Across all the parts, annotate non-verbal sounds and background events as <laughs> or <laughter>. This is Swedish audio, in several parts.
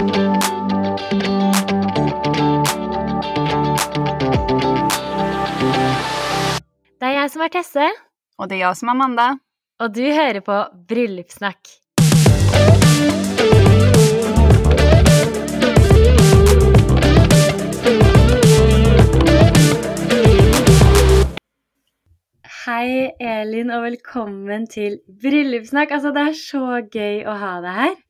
Det är jag som är Tesse, Och det är jag som är Amanda. och du hör på Bröllopssnack. Hej Elin och välkommen till Bröllopssnack. Alltså det är så kul att ha dig här.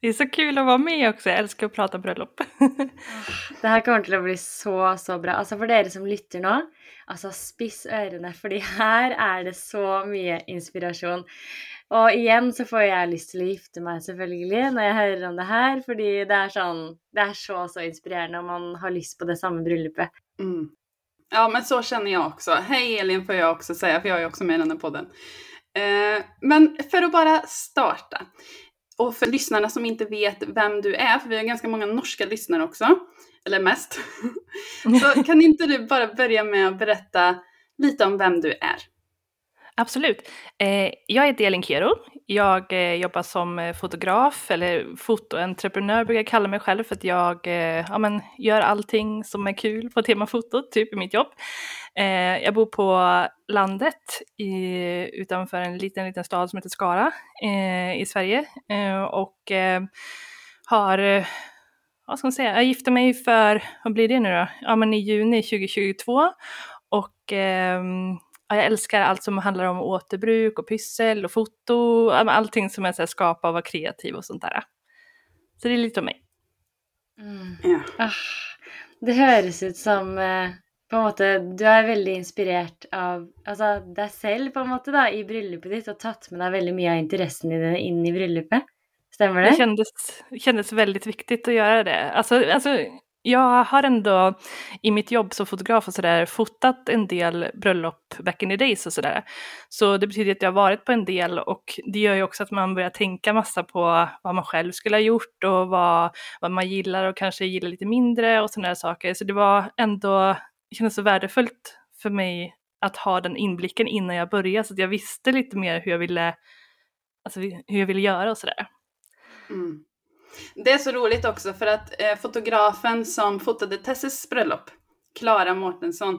Det är så kul att vara med också, jag älskar att prata bröllop. <laughs> Det här kommer till att bli så, så bra. Alltså för er som lyssnar nu, alltså spiss öronen, för här är det så mycket inspiration. Och igen så får jag lust till att gifta mig selvfølgelig när jag hör om det här, för det är, sån, det är så, så inspirerande om man har lust på det samma bröllopet. Mm. Ja, men så känner jag också. Hej Elin får jag också säga, för jag är också med i den här podden. Eh, men för att bara starta. Och för lyssnarna som inte vet vem du är, för vi har ganska många norska lyssnare också, eller mest. så kan inte du bara börja med att berätta lite om vem du är? Absolut. Eh, jag heter Elin Kero. Jag eh, jobbar som eh, fotograf, eller fotoentreprenör brukar jag kalla mig själv för att jag eh, ja, men, gör allting som är kul på temafotot, typ i mitt jobb. Eh, jag bor på landet i, utanför en liten, liten stad som heter Skara eh, i Sverige eh, och eh, har vad ska man säga, jag gifte mig för, vad blir det nu då? Ja men i juni 2022 och ehm, jag älskar allt som handlar om återbruk och pyssel och foto, allting som är så här, skapa och vara kreativ och sånt där. Så det är lite om mig. Mm. Ja. Ah, det hörs ut som eh, på en måte, du är väldigt inspirerad av alltså, dig själv på en måte da, i bröllopet ditt och tagit med dig väldigt mycket av intressen i det in i bröllopet. Stämmer det? Det kändes, kändes väldigt viktigt att göra det. Alltså, alltså jag har ändå i mitt jobb som fotograf och sådär fotat en del bröllop back in the days och sådär. Så det betyder att jag har varit på en del och det gör ju också att man börjar tänka massa på vad man själv skulle ha gjort och vad, vad man gillar och kanske gillar lite mindre och sådana saker. Så det var ändå, det kändes så värdefullt för mig att ha den inblicken innan jag började så att jag visste lite mer hur jag ville, alltså hur jag ville göra och sådär. Mm. Det är så roligt också för att eh, fotografen som fotade Tesses bröllop, Klara Mårtensson,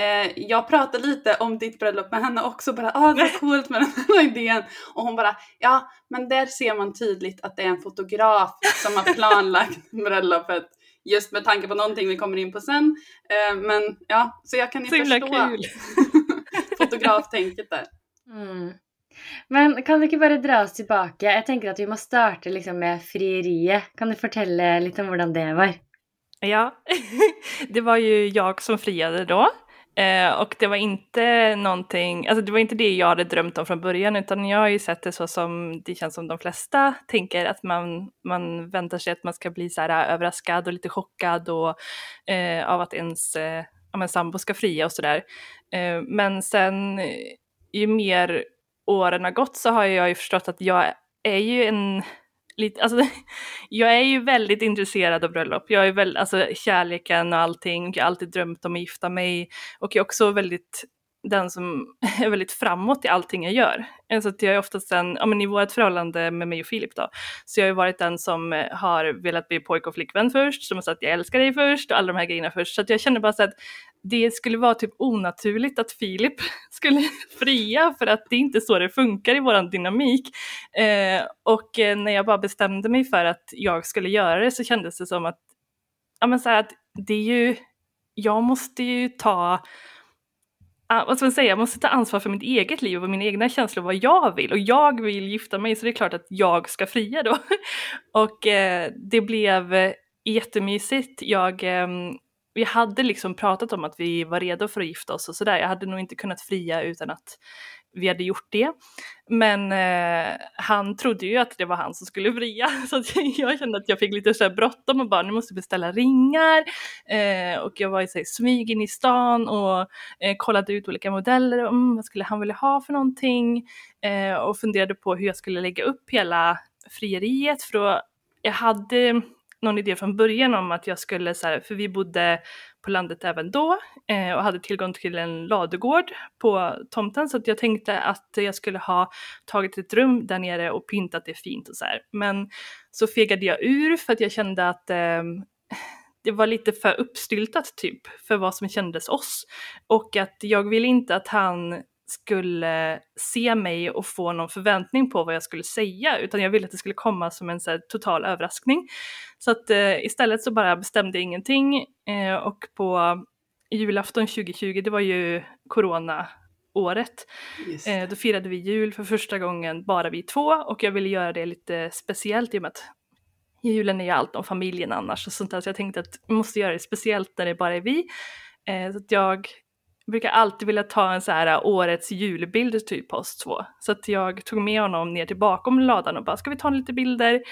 eh, jag pratade lite om ditt bröllop med henne också, bara ah det är coolt med den här <laughs> idén. Och hon bara ja, men där ser man tydligt att det är en fotograf som har planlagt <laughs> bröllopet. Just med tanke på någonting vi kommer in på sen. Eh, men ja, så jag kan ju förstå <laughs> fotograftänket där. Mm. Men kan du inte bara dra oss tillbaka? Jag tänker att vi måste starta liksom med frieriet. Kan du berätta lite om hur det var? Ja, <laughs> det var ju jag som friade då. Eh, och det var inte någonting, alltså det var inte det jag hade drömt om från början utan jag har ju sett det så som det känns som de flesta tänker att man, man väntar sig att man ska bli så här överraskad och lite chockad och, eh, av att ens eh, ja, sambo ska fria och sådär. Eh, men sen eh, ju mer åren har gått så har jag ju förstått att jag är ju en lite, alltså, <laughs> jag är ju väldigt intresserad av bröllop. Jag är väl, alltså kärleken och allting, jag har alltid drömt om att gifta mig och jag är också väldigt den som <laughs> är väldigt framåt i allting jag gör. Så att jag är oftast den, ja men i vårt förhållande med mig och Filip då, så jag har ju varit den som eh, har velat bli pojk och flickvän först, som har sagt jag älskar dig först och alla de här grejerna först. Så att jag känner bara så att det skulle vara typ onaturligt att Filip <laughs> skulle fria för att det är inte så det funkar i våran dynamik. Eh, och eh, när jag bara bestämde mig för att jag skulle göra det så kändes det som att, ja men så här att det är ju, jag måste ju ta ah, vad ska man säga, jag måste ta ansvar för mitt eget liv och mina egna känslor, vad jag vill. Och jag vill gifta mig så det är klart att jag ska fria då. <laughs> och eh, det blev eh, jättemysigt. Jag, eh, vi hade liksom pratat om att vi var redo för att gifta oss och sådär. Jag hade nog inte kunnat fria utan att vi hade gjort det. Men eh, han trodde ju att det var han som skulle fria <laughs> så jag kände att jag fick lite så här bråttom och bara nu måste beställa ringar. Eh, och jag var i så här, smyg in i stan och eh, kollade ut olika modeller och mm, vad skulle han vilja ha för någonting eh, och funderade på hur jag skulle lägga upp hela frieriet för då jag hade någon idé från början om att jag skulle så här, för vi bodde på landet även då eh, och hade tillgång till en ladugård på tomten så att jag tänkte att jag skulle ha tagit ett rum där nere och pyntat det fint och så här. Men så fegade jag ur för att jag kände att eh, det var lite för uppstyltat typ för vad som kändes oss. Och att jag ville inte att han skulle se mig och få någon förväntning på vad jag skulle säga utan jag ville att det skulle komma som en så här, total överraskning. Så att eh, istället så bara bestämde jag ingenting eh, och på julafton 2020, det var ju corona-året, eh, då firade vi jul för första gången bara vi två och jag ville göra det lite speciellt i och med att julen är ju allt om familjen annars och sånt där så jag tänkte att jag måste göra det speciellt när det bara är vi. Eh, så att jag brukar alltid vilja ta en så här äh, årets julbild typ oss två. Så att jag tog med honom ner till bakom ladan och bara ska vi ta lite bilder?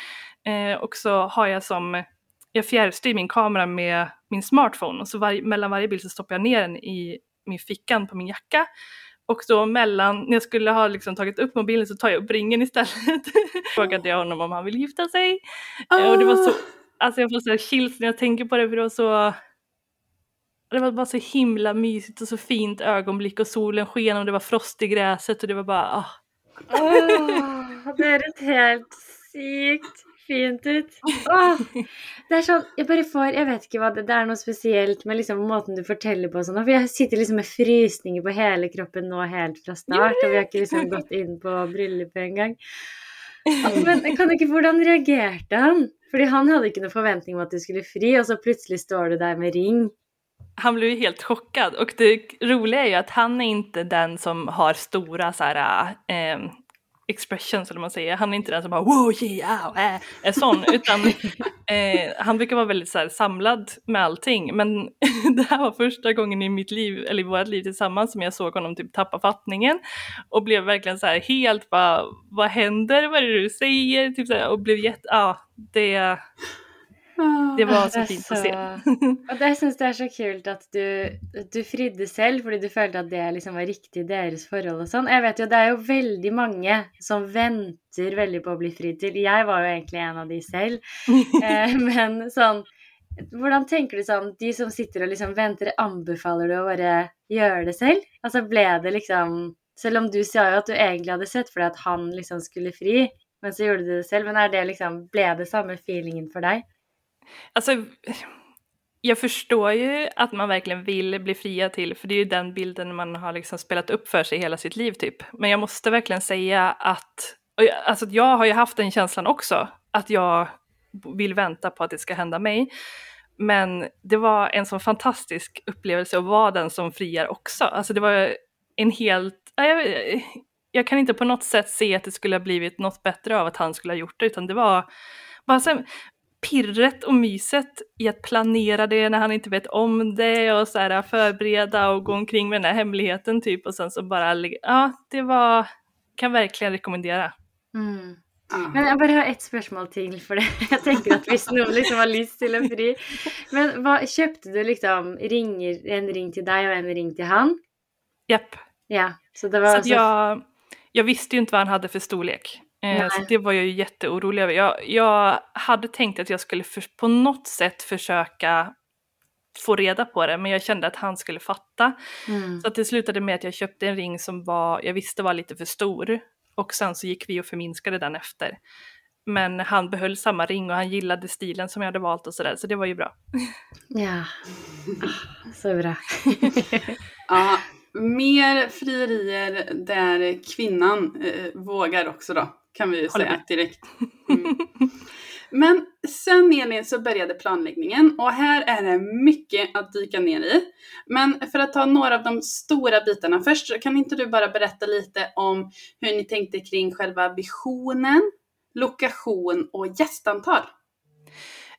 Eh, och så har jag som, jag fjärrstyr min kamera med min smartphone och så var, mellan varje bild så stoppar jag ner den i min fickan på min jacka. Och då mellan, när jag skulle ha liksom tagit upp mobilen så tar jag upp ringen istället. <laughs> Frågade jag honom om han vill gifta sig. Oh. och det var så, alltså jag får så chills när jag tänker på det för det var så det var bara så himla mysigt och så fint ögonblick och solen sken och det var frost i gräset och det var bara ah. Oh, det är ett helt sykt fint ut. Oh, det är så, jag bara får, jag vet inte vad det, det är något speciellt med liksom måten du berättar på sånt. För jag sitter liksom med frysningar på hela kroppen nu helt från start och vi har inte liksom gått in på bröllopet en gång. <laughs> Men kan du hur reagerade han? För han hade inte någon förväntning om att du skulle fri och så plötsligt står du där med ring han blev ju helt chockad. Och det roliga är ju att han är inte den som har stora så här, eh, expressions eller man säger. Han är inte den som bara wow yeah äh, är sån. <laughs> Utan eh, han brukar vara väldigt så här, samlad med allting. Men <laughs> det här var första gången i mitt liv eller i vårt liv tillsammans som jag såg honom typ tappa fattningen. Och blev verkligen så här helt bara vad händer, vad är det du säger? Typ så här, och blev jätte, ja ah, det det var så fint så... att se. och det syns det är så kul att du, du fridde själv för du kände att det liksom var riktigt deras förhållande och sånt. Jag vet ju, det är ju väldigt många som väntar väldigt på att bli fridd till. Jag var ju egentligen en av de själv. <laughs> eh, men sån, hur tänker du sån, de som sitter och liksom väntar, anbefaler du att bara göra det själv? Alltså blev det liksom, även om du sa ju att du egentligen hade sett för dig att han liksom skulle fri, men så gjorde du det själv. Men är det liksom, blev det samma feelingen för dig? Alltså, jag förstår ju att man verkligen vill bli fria till, för det är ju den bilden man har liksom spelat upp för sig hela sitt liv typ. Men jag måste verkligen säga att, alltså jag har ju haft den känslan också, att jag vill vänta på att det ska hända mig. Men det var en sån fantastisk upplevelse att vara den som friar också. Alltså det var en helt, jag, jag kan inte på något sätt se att det skulle ha blivit något bättre av att han skulle ha gjort det, utan det var bara så, pirret och myset i att planera det när han inte vet om det och så här förbereda och gå omkring med den här hemligheten typ och sen så bara, ja det var, kan verkligen rekommendera. Mm. Men jag bara har ett spörsmål till för det. <laughs> Jag tänker att visst någon liksom har lust till en fri. Men vad, köpte du liksom ringer, en ring till dig och en ring till han? Japp. Ja, så det var så, så... Jag, jag visste ju inte vad han hade för storlek. Eh, så det var jag ju jätteorolig över. Jag, jag hade tänkt att jag skulle för, på något sätt försöka få reda på det men jag kände att han skulle fatta. Mm. Så att det slutade med att jag köpte en ring som var, jag visste var lite för stor och sen så gick vi och förminskade den efter. Men han behöll samma ring och han gillade stilen som jag hade valt och sådär så det var ju bra. Ja, ah, så bra. <laughs> ja, mer frierier där kvinnan eh, vågar också då kan vi ju säga med. direkt. <laughs> Mm. Men sen Elin så började planläggningen och här är det mycket att dyka ner i. Men för att ta några av de stora bitarna först så kan inte du bara berätta lite om hur ni tänkte kring själva visionen, lokation och gästantal?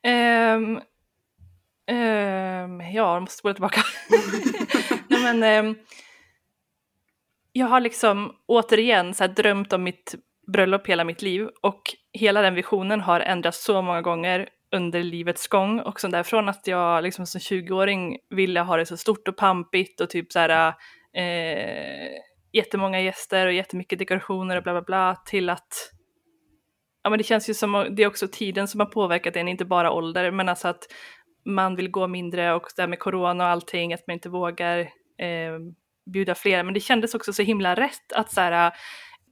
Um, um, ja, jag måste spola tillbaka. <laughs> Nej, men, um, jag har liksom återigen så drömt om mitt bröllop hela mitt liv och hela den visionen har ändrats så många gånger under livets gång. Och så därifrån att jag liksom som 20-åring ville ha det så stort och pampigt och typ så här eh, jättemånga gäster och jättemycket dekorationer och bla bla bla till att ja men det känns ju som det är också tiden som har påverkat en, inte bara ålder men alltså att man vill gå mindre och det här med corona och allting, att man inte vågar eh, bjuda fler. Men det kändes också så himla rätt att så här,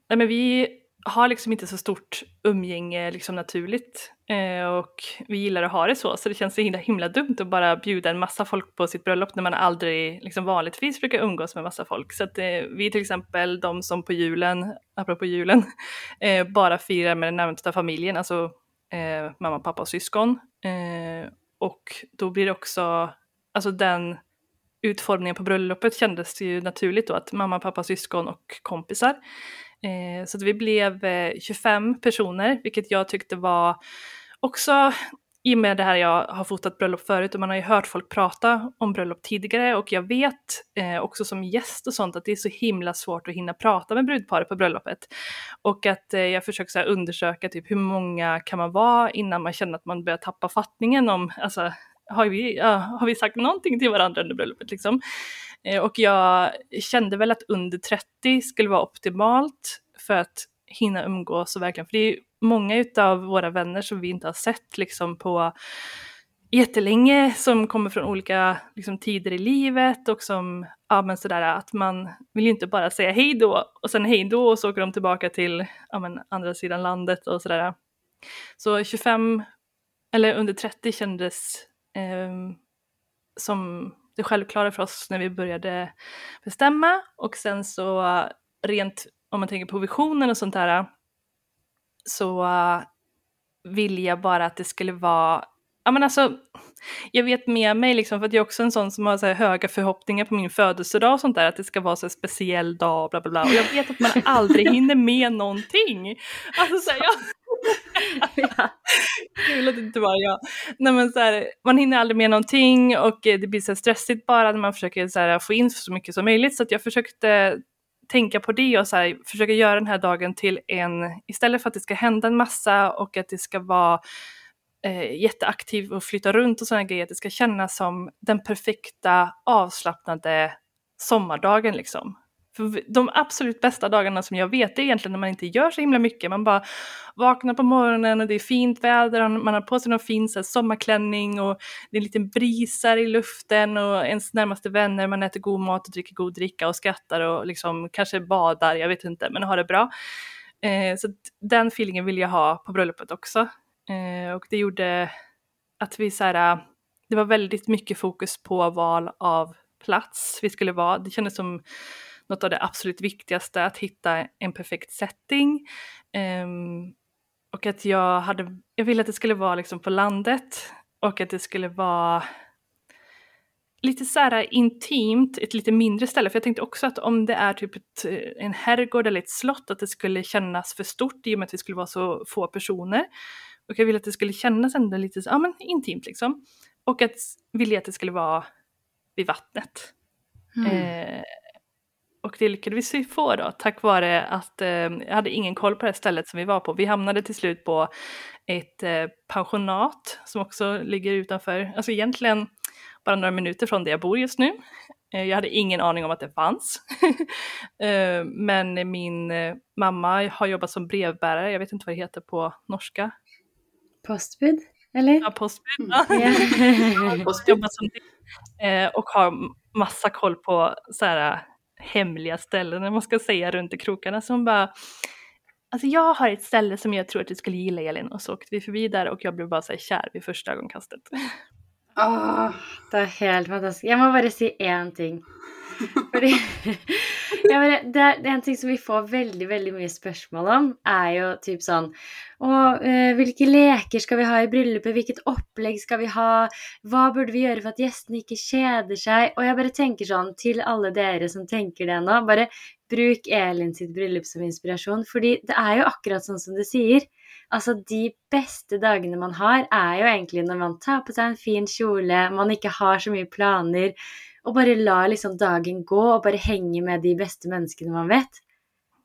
nej men vi har liksom inte så stort umgänge liksom naturligt eh, och vi gillar att ha det så så det känns så himla, himla dumt att bara bjuda en massa folk på sitt bröllop när man aldrig liksom vanligtvis brukar umgås med massa folk. Så att eh, vi till exempel de som på julen, apropå julen, <laughs> eh, bara firar med den närmsta familjen, alltså eh, mamma, pappa och syskon. Eh, och då blir det också, alltså den utformningen på bröllopet kändes det ju naturligt då att mamma, pappa, syskon och kompisar. Eh, så vi blev eh, 25 personer, vilket jag tyckte var också i och med det här jag har fotat bröllop förut och man har ju hört folk prata om bröllop tidigare och jag vet eh, också som gäst och sånt att det är så himla svårt att hinna prata med brudparet på bröllopet. Och att eh, jag försöker så undersöka typ hur många kan man vara innan man känner att man börjar tappa fattningen om, alltså har vi, uh, har vi sagt någonting till varandra under bröllopet liksom? Eh, och jag kände väl att under 30 skulle vara optimalt för att hinna umgås och verkligen, för det är många av våra vänner som vi inte har sett liksom på jättelänge som kommer från olika liksom, tider i livet och som, ja men sådär att man vill ju inte bara säga hej då och sen hej då och så åker de tillbaka till ja, men, andra sidan landet och sådär. Så 25 eller under 30 kändes eh, som det självklara för oss när vi började bestämma och sen så rent om man tänker på visionen och sånt där så vill jag bara att det skulle vara Ja men alltså, jag vet med mig liksom för att jag är också en sån som har så höga förhoppningar på min födelsedag och sånt där, att det ska vara så speciell dag bla bla bla. Och jag vet att man aldrig <laughs> hinner med någonting. Alltså så här, jag, ja. Kul att det inte var jag. Nej, men så här, man hinner aldrig med någonting och eh, det blir så stressigt bara när man försöker så här, få in så mycket som möjligt. Så att jag försökte tänka på det och så här, försöka göra den här dagen till en, istället för att det ska hända en massa och att det ska vara eh, jätteaktiv och flytta runt och sådana grejer, att det ska kännas som den perfekta avslappnade sommardagen liksom. För de absolut bästa dagarna som jag vet är egentligen när man inte gör så himla mycket. Man bara vaknar på morgonen och det är fint väder man har på sig någon fin så här, sommarklänning och det är en liten brisar i luften och ens närmaste vänner, man äter god mat och dricker god dricka och skrattar och liksom kanske badar, jag vet inte, men har det bra. Eh, så den feelingen vill jag ha på bröllopet också. Eh, och det gjorde att vi så här, det var väldigt mycket fokus på val av plats vi skulle vara. Det kändes som något av det absolut viktigaste, att hitta en perfekt setting. Um, och att jag hade, jag ville att det skulle vara liksom på landet och att det skulle vara lite så här intimt, ett lite mindre ställe. För jag tänkte också att om det är typ ett, en herrgård eller ett slott, att det skulle kännas för stort i och med att vi skulle vara så få personer. Och jag ville att det skulle kännas ändå lite ja, men intimt liksom. Och att ville att det skulle vara vid vattnet. Mm. Eh, och det lyckades vi få då tack vare att eh, jag hade ingen koll på det stället som vi var på. Vi hamnade till slut på ett eh, pensionat som också ligger utanför, alltså egentligen bara några minuter från där jag bor just nu. Eh, jag hade ingen aning om att det fanns. <laughs> Eh, men min eh, mamma har jobbat som brevbärare, jag vet inte vad det heter på norska. Postbud? Eller? Ja, postbud. Mm. Ja. <laughs> jobbat som det. och har massa koll på så här, hemliga ställen, när man ska säga runt i krokarna. Så hon bara, alltså jag har ett ställe som jag tror att du skulle gilla Elin. Och så åkte vi förbi där och jag blev bara så här kär vid första ögonkastet. Oh, det är helt fantastiskt. Jag måste bara säga en ting. <laughs> Fordi, ja, det, det, er en ting som vi får veldig veldig mye spørsmål om, er jo typ sånn Å, eh, hvilke leker skal vi ha i bryllupet? Hvilket opplegg skal vi ha? Hva burde vi gjøre for at gjestene ikke kjeder seg? Og jeg bare tenker sånn til alle dere som tenker det nå, bare bruk Elin sitt bryllup som inspirasjon, fordi det er jo akkurat sånn som du sier. Altså, de beste dagene man har, er jo egentlig når man tar på seg en fin kjole, man ikke har så mye planer, og bare la liksom dagen gå og bare henge med de beste menneskene man vet.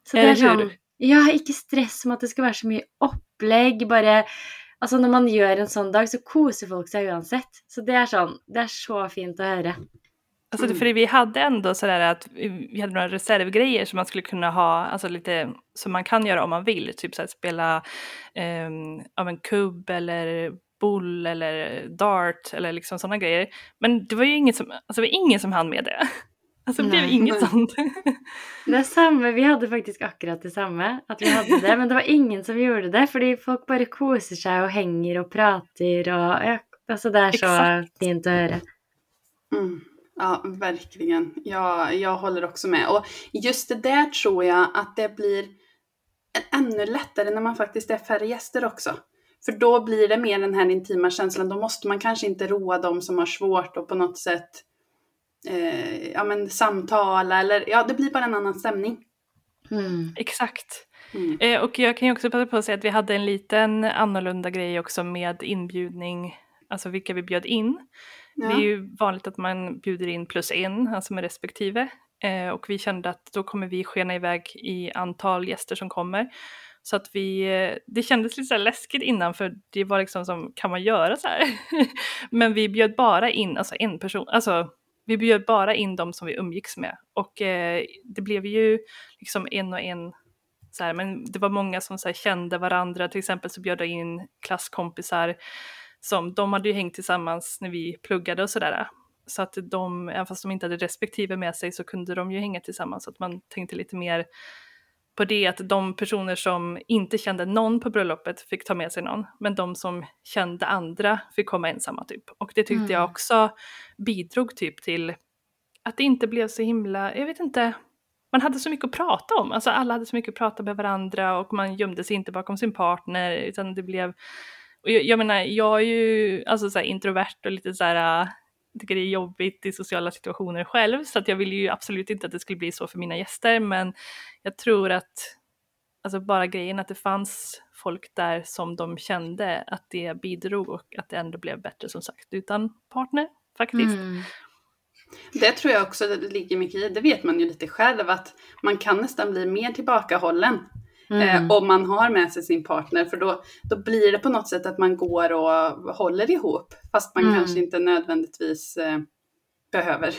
Så det er sånn Ja, ikke stress med at det skal være så mye opplegg. Bare Altså, når man gjør en sånn dag, så koser folk seg uansett. Så det er sånn Det är så fint att höra. Alltså, mm. för vi hade ändå sådär att vi hade några reservgrejer som man skulle kunna ha, alltså lite som man kan göra om man vill, typ så spela um, av en kubb eller boll eller dart eller liksom sådana grejer. Men det var ju inget som, alltså det var ingen som hann med det. <laughs> Alltså det blev Nej. inget sånt. Det samme, Vi hadde faktisk akkurat det samme. at vi hadde det, Men det var ingen som gjorde det, fordi folk bare koser seg og henger og prater. og ja, altså Det er så Exakt. fint å høre. Mm. Ja, verkligen. Ja, jag håller också med. Och just det där tror jag att det blir ännu lättare när man faktiskt är färre gäster också. För då blir det mer den här intima känslan. Då måste man kanske inte roa dem som har svårt och på något sätt eh, ja, men samtala eller ja, det blir bara en annan stämning. Mm. Exakt. Mm. Eh, och jag kan ju också passa på att säga att vi hade en liten annorlunda grej också med inbjudning, alltså vilka vi bjöd in. Det är Ja. ju vanligt att man bjuder in plus en, alltså med respektive. Eh, och vi kände att då kommer vi skena iväg i antal gäster som kommer. Så att vi, eh, det kändes lite så här läskigt innan för det var liksom som, kan man göra så här? <laughs> Men vi bjöd bara in, alltså en person, alltså vi bjöd bara in de som vi umgicks med. Och eh, det blev ju liksom en och en så här, men det var många som så här, kände varandra, till exempel så bjöd jag in klasskompisar som de hade ju hängt tillsammans när vi pluggade och sådär. Så att de, även fast de inte hade respektive med sig så kunde de ju hänga tillsammans. Så att man tänkte lite mer på det att de personer som inte kände någon på bröllopet fick ta med sig någon. Men de som kände andra fick komma ensamma typ. Och det tyckte Mm. jag också bidrog typ till att det inte blev så himla, jag vet inte, man hade så mycket att prata om. Alltså alla hade så mycket att prata med varandra och man gömde sig inte bakom sin partner utan det blev och jag, jag menar, jag är ju alltså så här, introvert och lite så här, tycker det är jobbigt i sociala situationer själv så att jag vill ju absolut inte att det skulle bli så för mina gäster men jag tror att alltså bara grejen att det fanns folk där som de kände att det bidrog och att det ändå blev bättre som sagt utan partner faktiskt. Mm. Det tror jag också det ligger mycket i. Det vet man ju lite själv att man kan nästan bli mer tillbakahållen Mm. eh, om man har med sig sin partner. För då, då blir det på något sätt att man går och håller ihop fast man Mm. kanske inte nödvändigtvis eh, behöver.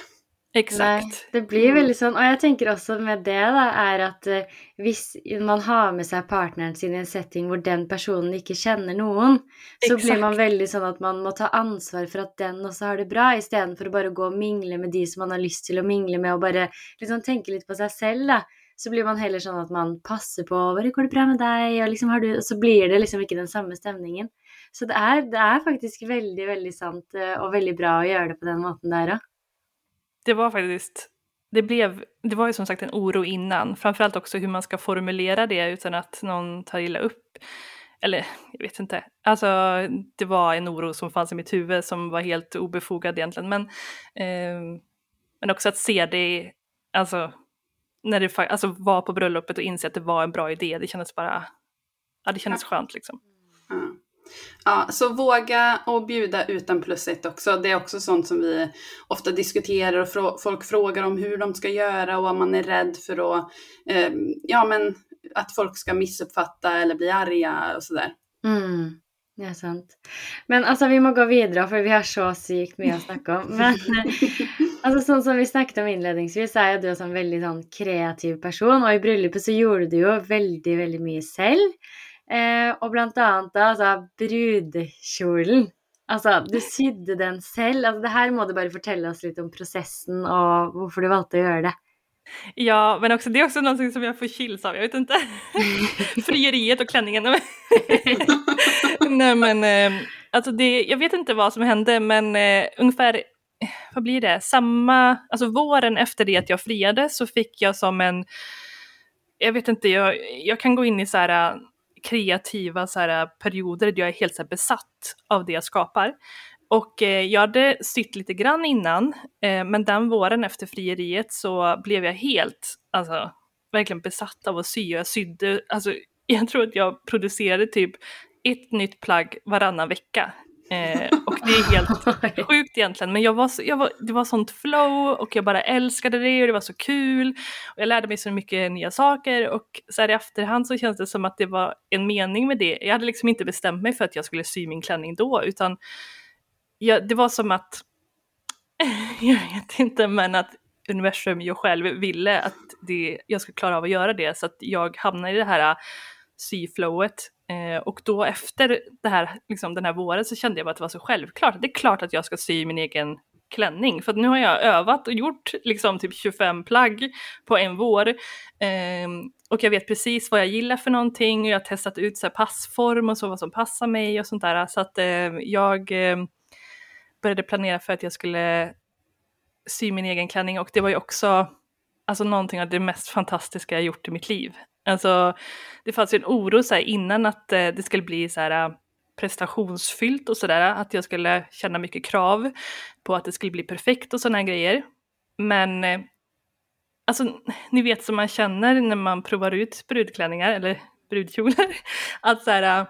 Exakt. Nei, det blir veldig sånn. Og jeg tenker også med det, da, er at eh, hvis man har med seg partneren sin i en setting hvor den personen ikke kjenner noen, så blir man Exakt. veldig sånn at man må ta ansvar for at den også har det bra, istedenfor å bare gå og mingle med de som man har lyst til å mingle med, og bare liksom tenke litt på seg selv, da. Så blir man heller sånn at man passer på bare 'Går det bra med deg?' og liksom har du Og så blir det liksom ikke den samme stemningen. Så det er, det er faktisk veldig, veldig sant eh, och väldigt bra att göra det på den måten där. det var faktiskt, det blev, det var ju som sagt en oro innan, framförallt också hur man ska formulera det utan att någon tar illa upp. Eller jag vet inte, alltså det var en oro som fanns i mitt huvud som var helt obefogad egentligen. Men, eh, men också att se det, alltså när det alltså, var på bröllopet och inse att det var en bra idé, det kändes bara, ja det kändes skönt liksom. Ja. Ja, så våga och bjuda utan plus ett också. Det är också sånt som vi ofta diskuterar och frå- folk frågar om hur de ska göra och om man är rädd för att, eh, ja men att folk ska missuppfatta eller bli arga och sådär. Mm, det er sant. Men altså, vi må gå videre, for vi har så sykt mye å snakke om. Men <laughs> altså, sånn som vi snakket om innledningsvis, så er jo du også en veldig sånn kreativ person, og i bryllupet så gjorde du jo veldig, veldig mye selv. Eh, og blant annet da, altså, brudekjolen. Altså, du sydde den selv. Altså, det her må du bare fortelle oss litt om prosessen og hvorfor du valgte å gjøre det. Ja, men också, det är också någonting som jag får chills av, jag vet inte. <laughs> Frieriet och klänningen. <laughs> Nej men, eh, alltså det, jag vet inte vad som hände men eh, ungefär, vad blir det, samma, alltså våren efter det att jag friade så fick jag som en, jag vet inte, jag, jag kan gå in i så här äh, kreativa så här, äh, perioder där jag är helt så här, besatt av det jag skapar. Och eh, jag hade sytt lite grann innan, eh, men den våren efter frieriet så blev jag helt, alltså verkligen besatt av att sy. Jag sydde, alltså <laughs> jag tror att jag producerade typ ett nytt plagg varannan vecka. Eh, det är helt <laughs> sjukt egentligen, men jag var så, jag var, det var sånt flow och jag bara älskade det och det var så kul. Och jag lärde mig så mycket nya saker och så här i efterhand så känns det som att det var en mening med det. Jag hade liksom inte bestämt mig för att jag skulle sy min klänning då, utan jag, det var som att, <laughs> jag vet inte, men att universum, jag själv ville att det, jag skulle klara av att göra det så att jag hamnade i det här syflowet Eh, och då efter det här, liksom, den här våren så kände jag bara att det var så självklart. Det är klart att jag ska sy min egen klänning. För nu har jag övat och gjort liksom typ 25 plagg på en vår. Eh, och jag vet precis vad jag gillar för någonting och jag har testat ut så passform och så vad som passar mig och sånt där. Så att eh, jag eh, började planera för att jag skulle sy min egen klänning och det var ju också alltså någonting av det mest fantastiska jag gjort i mitt liv. Alltså det fanns ju en oro så här, innan att eh, det skulle bli så här eh, prestationsfyllt och sådär, eh, att jag skulle känna mycket krav på att det skulle bli perfekt och sådana grejer. Men eh, alltså, ni vet som man känner när man provar ut brudklänningar eller brudkjolar, <laughs> att så här, eh,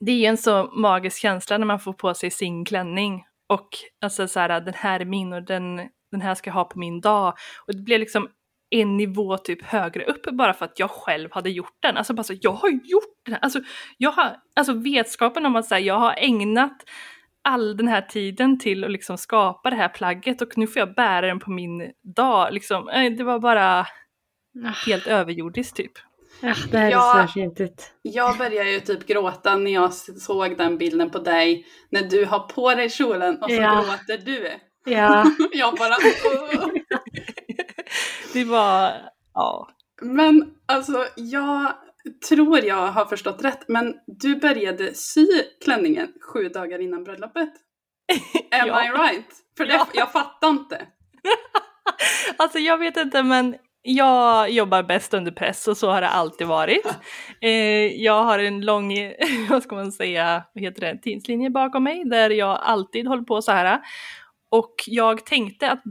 det är ju en så magisk känsla när man får på sig sin klänning och alltså så här, den här är min och den, den här ska jag ha på min dag. Och det blir liksom en nivå typ högre upp bara för att jag själv hade gjort den. Alltså bara så, jag har gjort den. Alltså, jag har, alltså vetskapen om att så här, jag har ägnat all den här tiden till att liksom skapa det här plagget och nu får jag bära den på min dag. Liksom. Eh, det var bara helt överjordiskt typ. Ja, det här är så ut. Jag började ju typ gråta när jag såg den bilden på dig när du har på dig kjolen och så ja. gråter du. Ja. <laughs> jag bara... det var, ja. Men alltså jag tror jag har förstått rätt, men du började sy klänningen sju dagar innan bröllopet. <laughs> Am ja. I right? För det, ja. jag fattar inte. <laughs> alltså jag vet inte men jag jobbar bäst under press och så har det alltid varit. Eh, jag har en lång, <laughs> vad ska man säga, vad heter det, tidslinje bakom mig där jag alltid håller på så här. Och jag tänkte att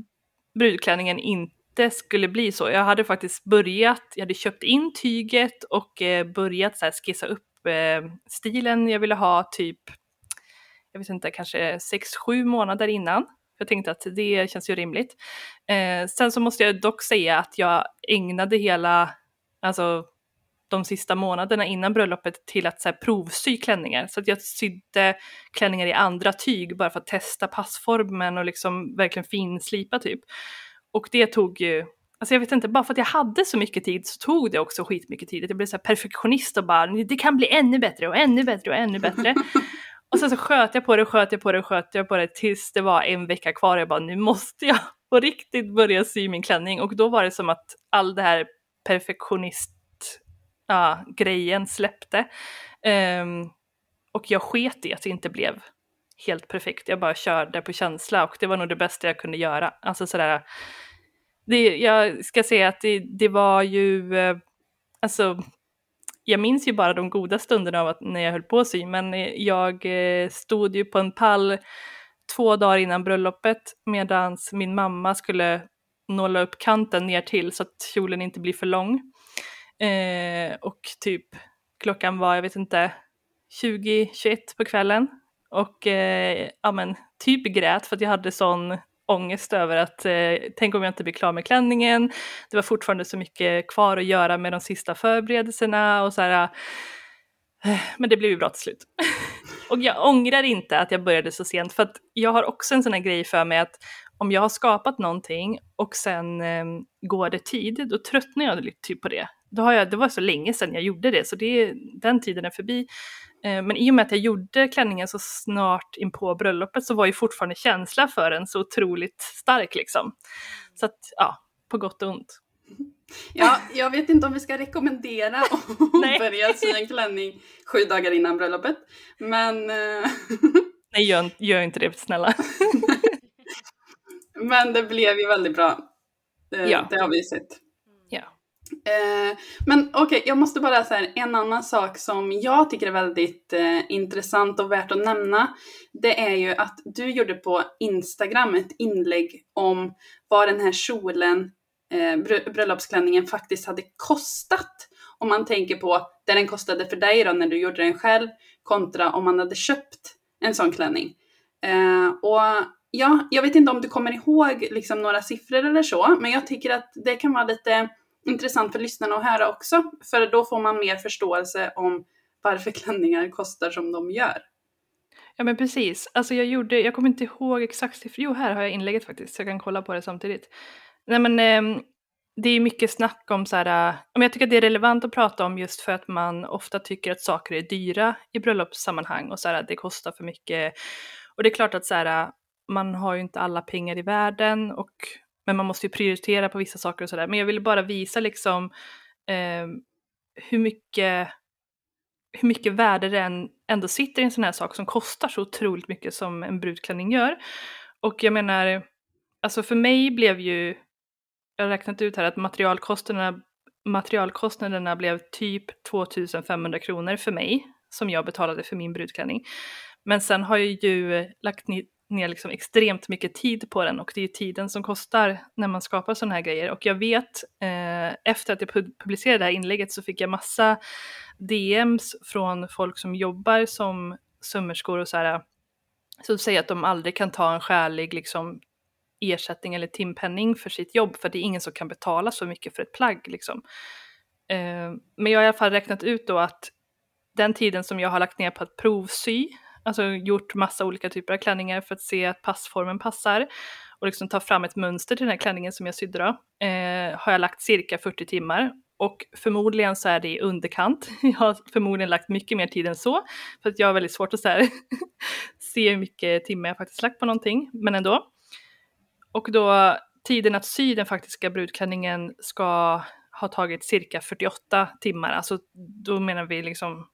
brudklänningen inte skulle bli så. Jag hade faktiskt börjat, jag hade köpt in tyget och eh, börjat så här skissa upp eh, stilen jag ville ha typ, jag vet inte, kanske 6-7 månader innan. Jag tänkte att det känns ju rimligt. Eh, sen så måste jag dock säga att jag ägnade hela, alltså de sista månaderna innan bröllopet till att så här, provsy klänningar. Så att jag sydde klänningar i andra tyg bara för att testa passformen och liksom verkligen finslipa typ. Och det tog ju, alltså jag vet inte, bara för att jag hade så mycket tid så tog det också skitmycket tid. Jag blev så här perfektionist och bara det kan bli ännu bättre och ännu bättre och ännu bättre. <laughs> och sen så sköt jag på det, sköt jag på det, sköt jag på det tills det var en vecka kvar jag bara nu måste jag på riktigt börja sy min klänning och då var det som att all det här perfektionist ja, grejen släppte. Um, och jag sket i att det inte blev helt perfekt. Jag bara körde på känsla och det var nog det bästa jag kunde göra. Alltså sådär, det, jag ska säga att det, det var ju, eh, alltså jag minns ju bara de goda stunderna av att, när jag höll på att sy, men eh, jag eh, stod ju på en pall två dagar innan bröllopet medan min mamma skulle nåla upp kanten ner till så att kjolen inte blir för lång. Eh, och typ klockan var, jag vet inte, 20-21 på kvällen. Och eh, ja men, typ grät för att jag hade sån ångest över att eh, tänk om jag inte blir klar med klänningen. Det var fortfarande så mycket kvar att göra med de sista förberedelserna och så här. Eh, men det blev ju bra till slut. <laughs> och jag ångrar inte att jag började så sent för att jag har också en sån här grej för mig att om jag har skapat någonting och sen eh, går det tid, då tröttnar jag lite typ på det. Då har jag, det var så länge sedan jag gjorde det, så det, den tiden är förbi. Eh, men i och med att jag gjorde klänningen så snart in på bröllopet så var ju fortfarande känsla för den så otroligt stark liksom. Så att, ja, på gott och ont. Ja, jag vet inte om vi ska rekommendera att <laughs> börja sy en klänning sju dagar innan bröllopet. Men... Eh, <laughs> Nej, gör, gör inte det snälla. <laughs> Men det blev ju väldigt bra. Det, ja. det har vi sett. Eh, men okej, okay, jag måste bara säga en annan sak som jag tycker är väldigt eh, intressant och värt att nämna. Det är ju att du gjorde på Instagram ett inlägg om vad den här kjolen, eh, bröllopsklänningen faktiskt hade kostat. Om man tänker på det den kostade för dig då när du gjorde den själv kontra om man hade köpt en sån klänning. Eh, och ja, jag vet inte om du kommer ihåg liksom några siffror eller så, men jag tycker att det kan vara lite intressant för lyssnarna att höra också, för då får man mer förståelse om varför <laughs> klänningar kostar som de gör. Ja men precis, alltså jag gjorde, jag kommer inte ihåg exakt siffror, jo här har jag inlägget faktiskt så jag kan kolla på det samtidigt. Nej men eh, det är mycket snack om så här, äh, men jag tycker att det är relevant att prata om just för att man ofta tycker att saker är dyra i bröllopssammanhang och så här, det kostar för mycket. Och det är klart att så här, äh, man har ju inte alla pengar i världen och men man måste ju prioritera på vissa saker och sådär. Men jag ville bara visa liksom eh, hur mycket hur mycket värde det ändå sitter i en sån här sak som kostar så otroligt mycket som en brudklänning gör. Och jag menar, alltså för mig blev ju, jag har räknat ut här att materialkostnaderna, materialkostnaderna blev typ 2500 kronor för mig som jag betalade för min brudklänning. Men sen har jag ju lagt ner liksom extremt mycket tid på den och det är tiden som kostar när man skapar sådana här grejer. Och jag vet, eh, efter att jag publicerade det här inlägget så fick jag massa DMs från folk som jobbar som sömmerskor och så här, som säger att de aldrig kan ta en skälig liksom, ersättning eller timpenning för sitt jobb för det är ingen som kan betala så mycket för ett plagg. Liksom. Eh, men jag har i alla fall räknat ut då att den tiden som jag har lagt ner på att provsy alltså gjort massa olika typer av klänningar för att se att passformen passar och liksom ta fram ett mönster till den här klänningen som jag sydde då, eh, har jag lagt cirka 40 timmar och förmodligen så är det i underkant. <laughs> Jag har förmodligen lagt mycket mer tid än så för att jag har väldigt svårt att så här, <laughs> se hur mycket timmar jag faktiskt lagt på någonting, men ändå. Och då tiden att sy den faktiska brudklänningen ska ha tagit cirka 48 timmar, alltså då menar vi liksom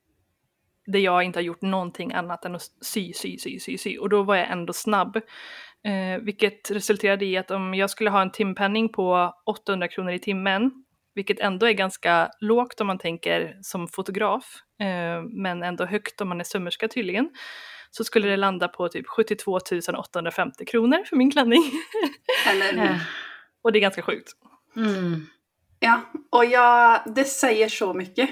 där jag inte har gjort någonting annat än att sy, sy, sy, sy, sy. Och då var jag ändå snabb. Eh, vilket resulterade i att om jag skulle ha en timpenning på 800 kronor i timmen, vilket ändå är ganska lågt om man tänker som fotograf, eh, men ändå högt om man är sömmerska tydligen, så skulle det landa på typ 72 850 kronor för min klänning. <laughs> Eller Och det är ganska sjukt. Mm. Ja, och jag, det säger så mycket,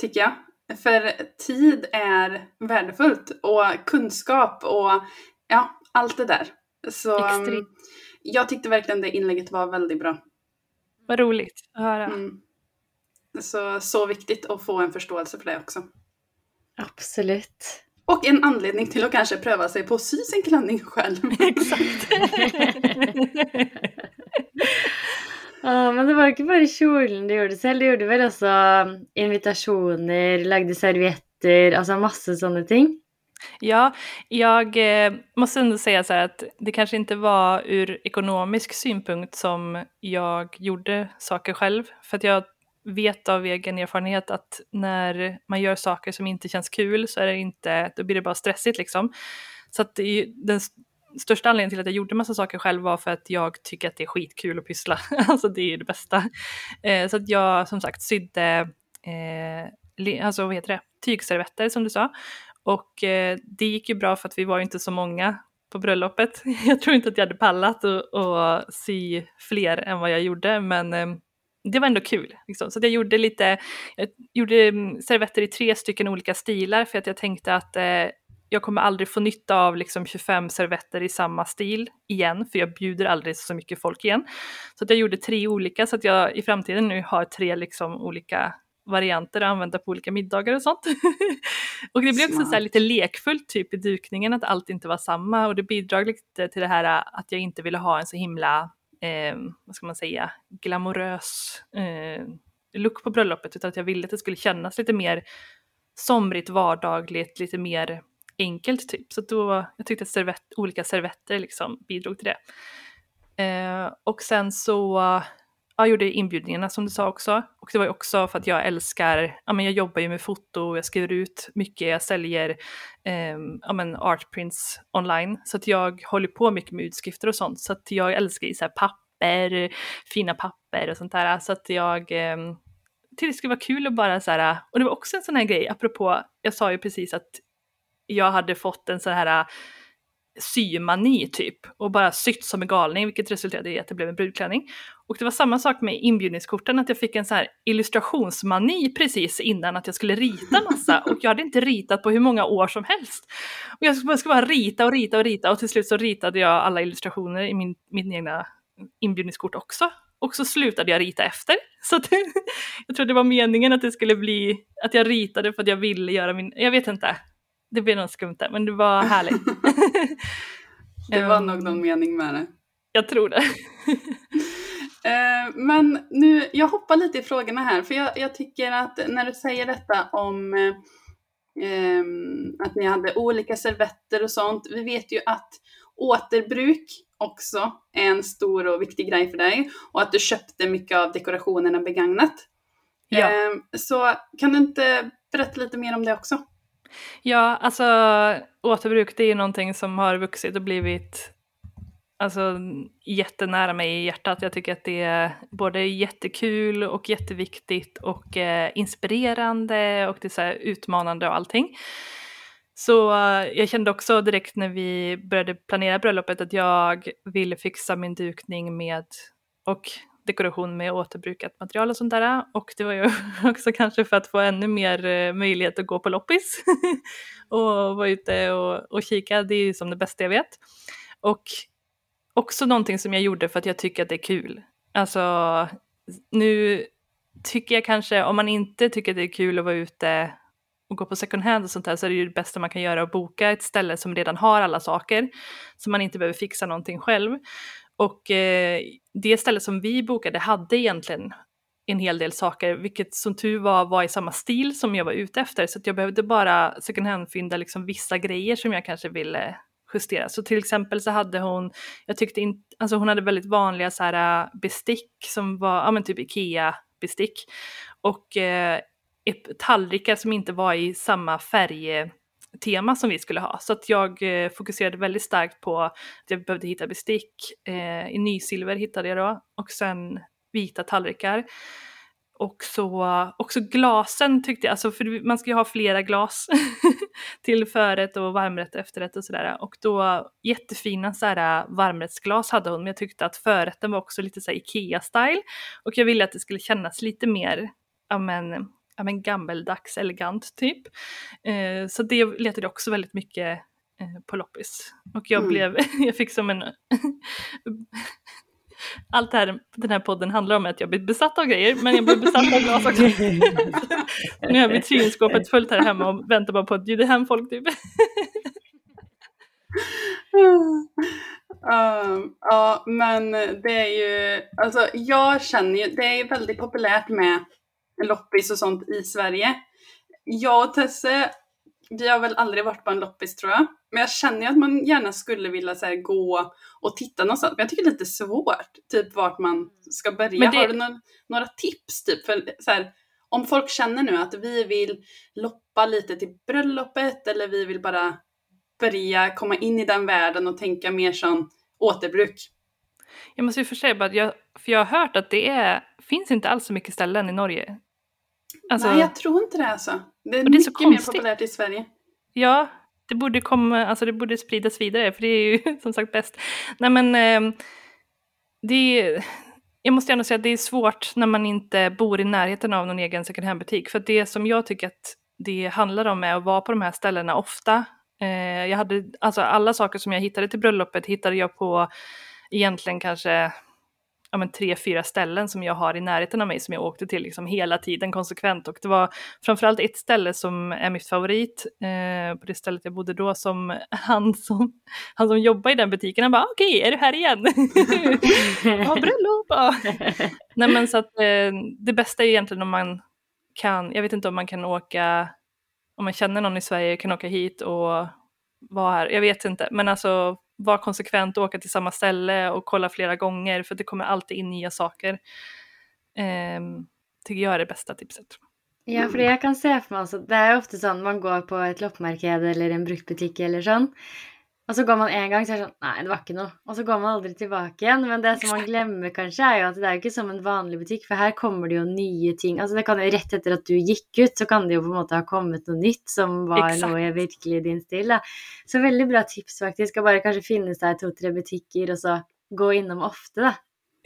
tycker jag. För tid är värdefullt och kunskap och ja, allt det där. Så Extremt. jag tyckte verkligen det inlägget var väldigt bra. Vad roligt att höra. Mm. Så, så viktigt att få en förståelse för det också. Absolut. Och en anledning till att kanske pröva sig på att sy sin klänning själv. <laughs> Exakt. <laughs> Ah, men det var ikke bare kjolen du gjorde selv, du gjorde vel også um, invitasjoner, lagde servietter, altså masse sådana ting? Ja, jag eh, måste ändå säga så här att det kanske inte var ur ekonomisk synpunkt som jag gjorde saker själv. För att jag vet av egen erfarenhet att när man gör saker som inte känns kul så är det inte, då blir det bara stressigt liksom. Så att den största anledningen till att jag gjorde massa saker själv var för att jag tycker att det är skitkul att pyssla. <laughs> alltså det är det bästa. Eh, så att jag som sagt sydde eh, alltså, vad heter det? tygservetter som du sa. Och eh, det gick ju bra för att vi var ju inte så många på bröllopet. <laughs> Jag tror inte att jag hade pallat att sy fler än vad jag gjorde men eh, det var ändå kul. Liksom. Så jag gjorde lite, jag gjorde mm, servetter i tre stycken olika stilar för att jag tänkte att eh, jag kommer aldrig få nytta av liksom 25 servetter i samma stil igen, för jag bjuder aldrig så mycket folk igen. Så att jag gjorde tre olika så att jag i framtiden nu har tre liksom olika varianter att använda på olika middagar och sånt. <laughs> och det blev också så lite lekfullt typ i dukningen att allt inte var samma och det bidrog lite till det här att jag inte ville ha en så himla, eh, vad ska man säga, glamorös eh, look på bröllopet utan att jag ville att det skulle kännas lite mer somrigt, vardagligt, lite mer enkelt typ. Så då, jag tyckte att servett, olika servetter liksom bidrog till det. Eh, och sen så jag gjorde inbjudningarna som du sa också. Och det var ju också för att jag älskar, ja men jag jobbar ju med foto, jag skriver ut mycket, jag säljer eh, ja men artprints online. Så att jag håller på mycket med utskrifter och sånt. Så att jag älskar ju så här papper, fina papper och sånt där. Så att jag eh, tyckte det skulle vara kul att bara så här, och det var också en sån här grej, apropå, jag sa ju precis att jag hade fått en sån här äh, symani typ och bara sytt som en galning vilket resulterade i att det blev en brudklänning. Och det var samma sak med inbjudningskorten att jag fick en sån här illustrationsmani precis innan att jag skulle rita massa <laughs> och jag hade inte ritat på hur många år som helst. Och jag skulle bara rita och rita och rita och till slut så ritade jag alla illustrationer i min, min egna inbjudningskort också. Och så slutade jag rita efter. Så att, <laughs> jag tror det var meningen att det skulle bli att jag ritade för att jag ville göra min, jag vet inte det blev något skumt där, men det var härligt. <laughs> det var nog någon mening med det. Jag tror det. <laughs> Eh, men nu, jag hoppar lite i frågorna här, för jag, jag tycker att när du säger detta om eh, ehm, att ni hade olika servetter och sånt. Vi vet ju att återbruk också är en stor och viktig grej för dig och att du köpte mycket av dekorationerna begagnat. Ja. Ehm, så kan du inte berätta lite mer om det också? Ja, alltså återbruk det är ju någonting som har vuxit och blivit alltså, jättenära mig i hjärtat. Jag tycker att det är både jättekul och jätteviktigt och eh, inspirerande och det är så här utmanande och allting. Så eh, jag kände också direkt när vi började planera bröllopet att jag ville fixa min dukning med och dekoration med återbrukat material och sånt där. Och det var ju <laughs> också kanske för att få ännu mer eh, möjlighet att gå på loppis <laughs> och vara ute och, och kika. Det är ju som det bästa jag vet. Och också någonting som jag gjorde för att jag tycker att det är kul. Alltså nu tycker jag kanske, om man inte tycker att det är kul att vara ute och gå på second hand och sånt där så är det ju det bästa man kan göra att boka ett ställe som redan har alla saker så man inte behöver fixa någonting själv. Och eh, det stället som vi bokade hade egentligen en hel del saker, vilket som tur var var i samma stil som jag var ute efter. Så att jag behövde bara second hand-fynda liksom vissa grejer som jag kanske ville justera. Så till exempel så hade hon, jag tyckte inte, alltså hon hade väldigt vanliga så här eh, bestick som var, ja men typ Ikea-bestick. Och eh, tallrikar som inte var i samma färg tema som vi skulle ha. Så att jag eh, fokuserade väldigt starkt på att jag behövde hitta bestick. Eh, I nysilver hittade jag då och sen vita tallrikar. Och så också glasen tyckte jag, alltså för man ska ju ha flera glas <laughs> till förrätt och varmrätt och efterrätt och sådär. Och då jättefina så här varmrättsglas hade hon men jag tyckte att förrätten var också lite så Ikea-style. Och jag ville att det skulle kännas lite mer, ja men, ja men gammeldags elegant typ. Eh, så det letade jag också väldigt mycket eh, på loppis. Och jag Mm. blev, <laughs> jag fick som en <laughs> allt det här, den här podden handlar om att jag blir besatt av grejer, men jag blir besatt av glas också. <laughs> nu har vitrinskåpet fullt här hemma och väntar bara på att bjuda hem folk typ. Um, ja, men det är ju, alltså jag känner ju, det är ju väldigt populärt med loppis och sånt i Sverige. Jag och Tesse, vi har väl aldrig varit på en loppis tror jag. Men jag känner ju att man gärna skulle vilja så gå och titta någonstans. Men jag tycker det är lite svårt, typ vart man ska börja. Men det- Har du någon, några tips typ? För, så här, om folk känner nu att vi vill loppa lite till bröllopet eller vi vill bara börja komma in i den världen och tänka mer som återbruk. Jag måste ju för sig bara, att jag, för jag har hört att det är, finns inte alls så mycket ställen i Norge. Alltså, Nej, jag tror inte det alltså. Det är, Och det är så mycket mer konstigt. populärt i Sverige. Ja, det borde komma, alltså det borde spridas vidare för det är ju <laughs> som sagt bäst. Nej men, eh, det är, jag måste ändå säga att det är svårt när man inte bor i närheten av någon egen second hand-butik. För det som jag tycker att det handlar om är att vara på de här ställena ofta. Eh, jag hade, alltså alla saker som jag hittade till bröllopet hittade jag på egentligen kanske ja, men tre, fyra ställen som jag har i närheten av mig som jag åkte till liksom hela tiden konsekvent. Och det var framförallt ett ställe som är mitt favorit, eh, på det stället jag bodde då, som <laughs> han som, han som jobbar i den butiken, han bara okej, är du här igen? <laughs> ja, bröllop! <laughs> Nej men så att eh, det bästa är egentligen om man kan, jag vet inte om man kan åka, om man känner någon i Sverige kan åka hit och vara här, jag vet inte, men alltså vara konsekvent och åka till samma ställe och kolla flera gånger för det kommer alltid in nya saker. Ehm, tycker jag är det bästa tipset. Ja, för jag kan se för mig att Det är ofta så att man går på ett loppemarked eller en bruktbutik eller sånt og så går man en gang, så er det sånn Nei, det var ikke noe. Og så går man aldri tilbake igjen. Men det som man glemmer kanskje, er jo at det er jo ikke som en vanlig butikk, for her kommer det jo nye ting. Altså det kan jo rett etter at du gikk ut, så kan det jo på en måte ha kommet noe nytt som var Exakt. noe virkelig i din stil. Da. Så veldig bra tips, faktisk. Å bare kanskje finne seg to-tre butikker, og så gå innom ofte, da.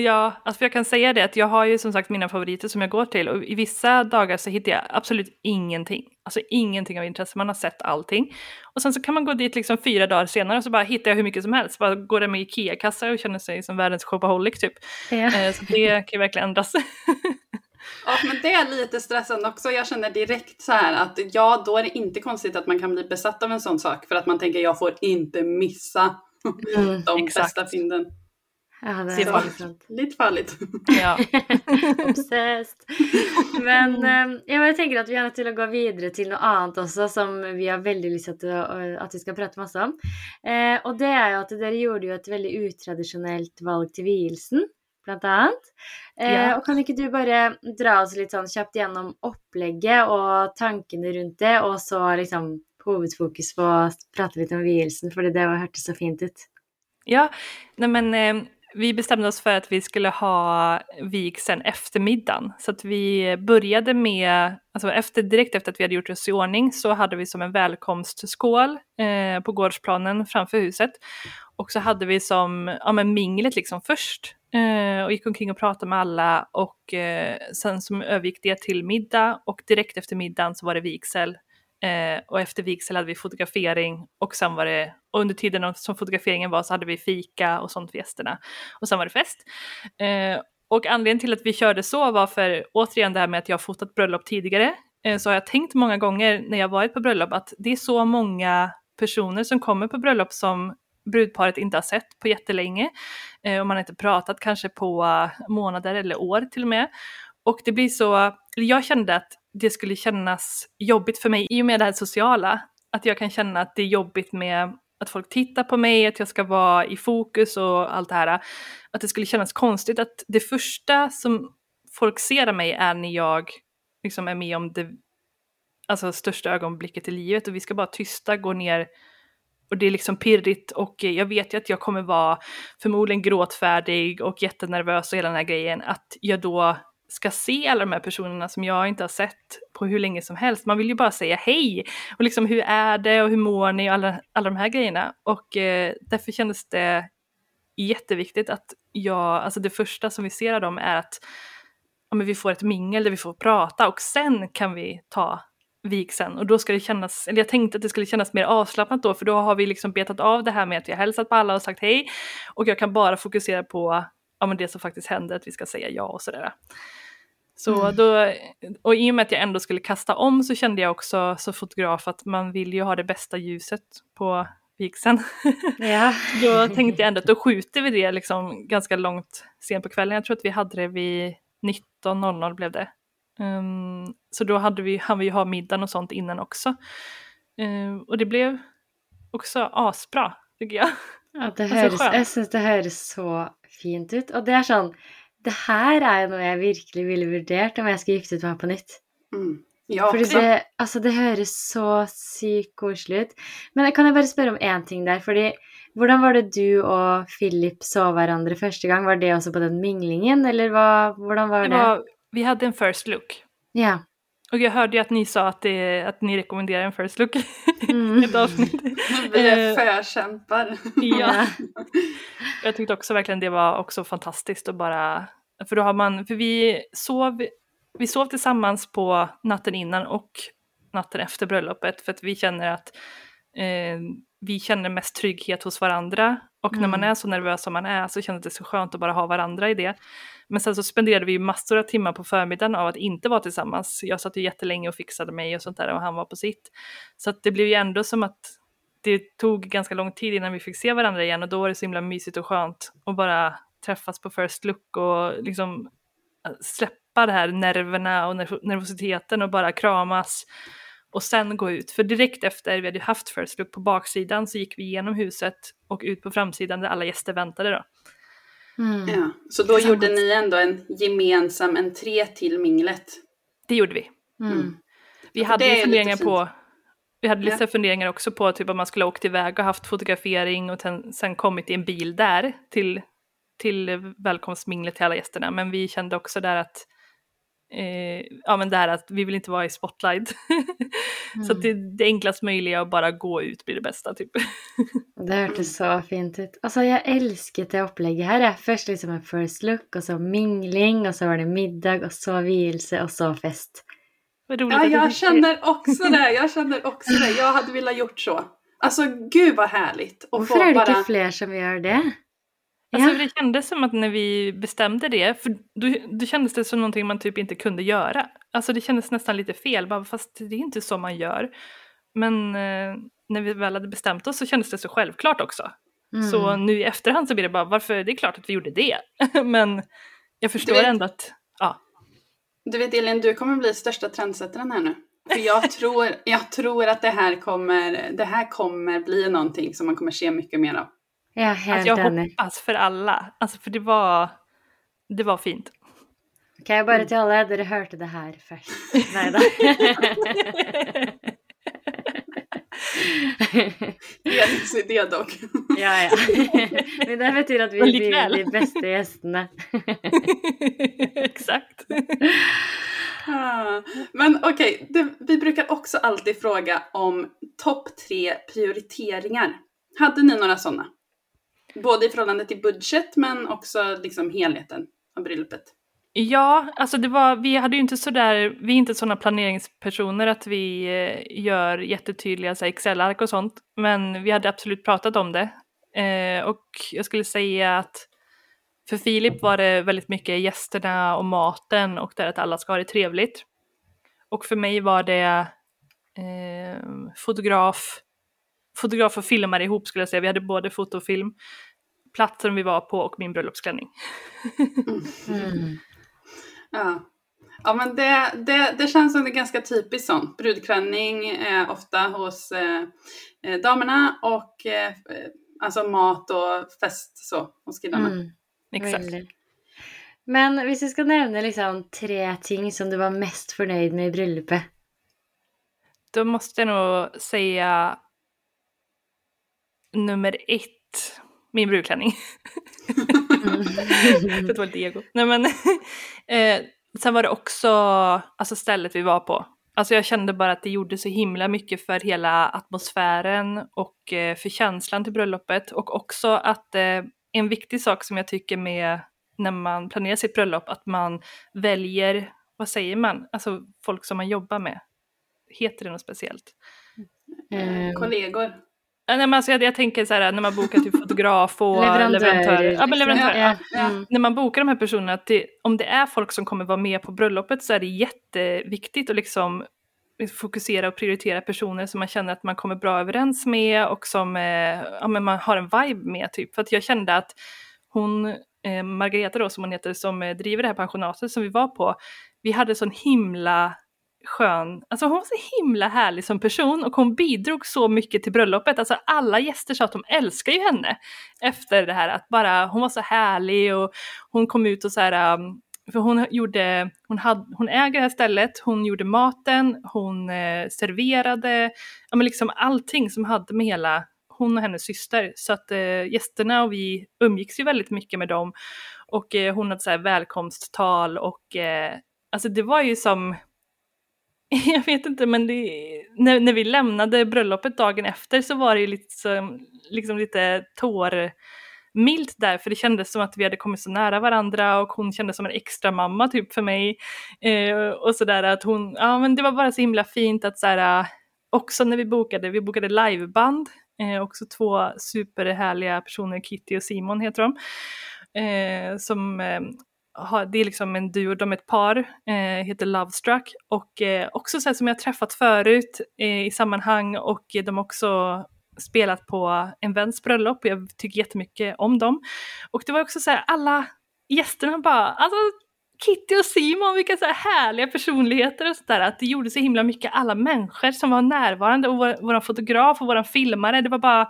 Ja, alltså för jag kan säga det att jag har ju som sagt mina favoriter som jag går till och i vissa dagar så hittar jag absolut ingenting. Alltså ingenting av intresse, man har sett allting. Och sen så kan man gå dit liksom fyra dagar senare och så bara hittar jag hur mycket som helst. Bara går där med Ikea-kassa och känner sig som världens shopaholic typ. Ja. Eh, så det kan ju verkligen ändras. <laughs> Ja, men det är lite stressande också. Jag känner direkt så här att ja, då är det inte konstigt att man kan bli besatt av en sån sak för att man tänker jag får inte missa Mm. de Exakt. bästa fynden. Ja, det Det är är sant. Litt farligt. Ja. <laughs> Obsessed. Men eh, jeg bare tenker at vi er nødt til å gå videre til noe annet også, som vi har veldig lyst til å, at vi skal prate masse om. Eh, og det er jo at dere gjorde jo et veldig utradisjonelt valg til vielsen, blant annet. Eh, Ja. Og kan ikke du bare dra oss litt sånn kjapt gjennom opplegget og tankene rundt det, og så liksom hovedfokus på å prate litt om vielsen, fordi det hørtes så fint ut. Ja, nej men eh, vi bestämde oss för att vi skulle ha vigseln efter middagen. Så att vi började med, alltså efter, direkt efter att vi hade gjort oss i ordning så hade vi som en välkomstskål eh, på gårdsplanen framför huset. Och så hade vi som, ja men minglet liksom först. Eh, och gick omkring och pratade med alla och eh, sen som övergick det till middag och direkt efter middagen så var det vigsel. Eh, och efter vigsel hade vi fotografering och sen var det, och under tiden som fotograferingen var så hade vi fika och sånt för gästerna. Och sen var det fest. Eh, och anledningen till att vi körde så var för, återigen det här med att jag har fotat bröllop tidigare, eh, så har jag tänkt många gånger när jag varit på bröllop att det är så många personer som kommer på bröllop som brudparet inte har sett på jättelänge. Eh, och man har inte pratat kanske på månader eller år till och med. Och det blir så, eller jag kände att det skulle kännas jobbigt för mig i och med det här sociala. Att jag kan känna att det är jobbigt med att folk tittar på mig, att jag ska vara i fokus och allt det här. Att det skulle kännas konstigt att det första som folk ser av mig är när jag liksom är med om det alltså, största ögonblicket i livet och vi ska bara tysta, gå ner och det är liksom pirrigt och jag vet ju att jag kommer vara förmodligen gråtfärdig och jättenervös och hela den här grejen. Att jag då ska se alla de här personerna som jag inte har sett på hur länge som helst. Man vill ju bara säga hej! Och liksom hur är det? Och hur mår ni? Och alla, alla de här grejerna. Och eh, därför kändes det jätteviktigt att jag, alltså det första som vi ser av dem är att ja, men vi får ett mingel där vi får prata. Och sen kan vi ta vigseln och då ska det kännas, eller jag tänkte att det skulle kännas mer avslappnat då för då har vi liksom betat av det här med att vi har hälsat på alla och sagt hej. Och jag kan bara fokusera på ja, men det som faktiskt händer, att vi ska säga ja och sådär. Så Mm. då, och i och med att jag ändå skulle kasta om så kände jag också som fotograf att man vill ju ha det bästa ljuset på vigseln. <laughs> Ja. då tänkte jag ändå att då skjuter vi det liksom ganska långt sent på kvällen. Jag tror att vi hade det vid 19.00 blev det. Um, så då hade vi, hann vi ju ha middagen och sånt innan också. Um, och det blev också asbra, tycker jag. Ja, det Altså, høres, jeg syns det høres så fint ut. Og det er sånn Det her er noe jeg virkelig ville vurdert om jeg skulle giftet meg på nytt. Mm. Ja, Fordi det, altså, det høres så sykt koselig ut. Men kan jeg bare spørre om én ting der? Fordi hvordan var det du og Philip så hverandre første gang? Var det også på den minglingen, eller hva, hvordan var Det det? var, vi hade en first look. Ja. Och jag hörde ju att ni sa att, det, att ni rekommenderar en first look Mm. ett avsnitt. <laughs> Vi är Eh, förkämpar. Ja. <laughs> Jag tyckte också verkligen det var också fantastiskt att bara, för då har man, för vi sov, vi sov tillsammans på natten innan och natten efter bröllopet för att vi känner att eh, vi känner mest trygghet hos varandra och när man Mm. är så nervös som man är så känns det så skönt att bara ha varandra i det. Men sen så spenderade vi massor av timmar på förmiddagen av att inte vara tillsammans. Jag satt ju jättelänge och fixade mig och sånt där och han var på sitt. Så det blev ju ändå som att det tog ganska lång tid innan vi fick se varandra igen och då var det så himla mysigt och skönt att bara träffas på first look och liksom äh, släppa det här nerverna och nerv- nervositeten och bara kramas och sen gå ut. För direkt efter vi hade haft first look på baksidan så gick vi igenom huset och ut på framsidan där alla gäster väntade då. Mm. Ja. Så då gjorde ni ändå en gemensam entré till minglet. Det gjorde vi. Mm. Vi Ja, hade ju funderingar på vi hade Ja. lite funderingar också på typ att man skulle ha åkt iväg och haft fotografering och sen, sen kommit i en bil där till, till välkomstminglet till alla gästerna. Men vi kände också där att eh, ja men där att vi vill inte vara i spotlight. <laughs> Så att det, det enklast möjliga att bara gå ut blir det bästa typ. <laughs> Det hørtes så fint ut. Altså, jeg elsket det opplegget her. Jeg. Først liksom en first look, og så mingling, og så var det middag, og så vielse, og så fest. Vad roligt Ja, jag känner också det. Jag känner också det. Jag hade velat gjort så. Alltså gud vad härligt. Hvorfor få er det bara... ikke flere som gjør det? Alltså Ja. det kändes som att när vi bestämde det, för då, då kändes det som någonting man typ inte kunde göra. Alltså det kändes nästan lite fel, bara, fast det är inte så man gör. Men eh, när vi väl hade bestämt oss så kändes det så självklart också. Så Mm. nu i efterhand så blir det bara, varför, det är klart att vi gjorde det. <laughs> Men jag förstår vet- ändå att, ja. Du vet Elin, du kommer bli största trendsättaren här nu. För jag <laughs> tror, jag tror att det här, kommer, det här kommer bli någonting som man kommer se mycket mer av. Jag Alltså jag hoppas för alla. Alltså för det var, det var fint. Kan jeg bare til alle, dere hørte det her først. Nei da. Helhetsidé dock. ja, ja. Men det betyr at vi blir de beste gjestene. Exakt. Ah, Men okej, det- vi brukar också alltid fråga om topp tre prioriteringar. Hade ni några sådana? Både i förhållande till budget men också liksom helheten av bröllopet. Ja, alltså det var, vi hade ju inte sådär, vi är inte sådana planeringspersoner att vi eh, gör jättetydliga Excel-ark och sånt. Men vi hade absolut pratat om det. Eh, och jag skulle säga att för Filip var det väldigt mycket gästerna och maten och det att alla ska ha det trevligt. Och för mig var det eh, fotograf, fotograf och filmare ihop skulle jag säga. Vi hade både foto och film. Platsen vi var på och min bröllopsklänning. Mm. <laughs> Ja, ja men det, det, det känns som det är ganska typiskt sånt. Brudklänning eh, ofta hos eh, eh, damerna och eh, alltså mat och fest så hos killarna. Mm. Exakt. Men hvis du skal nevne liksom tre ting som du var mest fornøyd med i bryllupet Då måste jag nog säga nummer ett, min brudklänning. <laughs> För att vara lite ego. Nej men, <laughs> eh, sen var det också alltså stället vi var på. Alltså jag kände bara att det gjorde så himla mycket för hela atmosfären och eh, för känslan till bröllopet och också att eh, en viktig sak som jag tycker med när man planerar sitt bröllop att man väljer, vad säger man, alltså folk som man jobbar med. Heter det något speciellt? Eh, kollegor. Nej, men alltså jag, jag tänker så här när man bokar typ <laughs> fotograf och leverantörer. Ja, men liksom. leverantörer. Ja, ja. mm. När man bokar de här personerna, det, om det är folk som kommer vara med på bröllopet så är det jätteviktigt att liksom fokusera och prioritera personer som man känner att man kommer bra överens med och som eh, ja, men man har en vibe med. Typ. För att jag kände att hon, eh, Margareta då som hon heter, som eh, driver det här pensionatet som vi var på, vi hade sån himla skön, alltså hon var så himla härlig som person och hon bidrog så mycket till bröllopet. Alltså alla gäster sa att de älskar ju henne efter det här att bara hon var så härlig och hon kom ut och så här um, för hon gjorde, hon, hade, hon äger det här stället, hon gjorde maten, hon eh, serverade, ja men liksom allting som hade med hela, hon och hennes syster. Så att eh, gästerna och vi umgicks ju väldigt mycket med dem. Och eh, hon hade så här välkomsttal och eh, alltså det var ju som, <laughs> jag vet inte men det, när, när vi lämnade bröllopet dagen efter så var det ju liksom lite tårmilt där för det kändes som att vi hade kommit så nära varandra och hon kändes som en extra mamma typ för mig. Eh, och sådär att hon, ja men det var bara så himla fint att såhär, också när vi bokade, vi bokade liveband, eh, också två superhärliga personer, Kitty och Simon heter de. Eh, som eh, har, det är liksom en duo, de är ett par, eh, heter Lovestruck och eh, också så här som jag träffat förut eh, i sammanhang och de har också spelat på en väns bröllop och jag tycker jättemycket om dem. Och det var också så här, alla gästerna bara, alltså Kitty och Simon, vilka så här härliga personligheter och sådär. Att det gjorde så himla mycket, alla människor som var närvarande och vår, vår fotograf och vår filmare. Det var bara,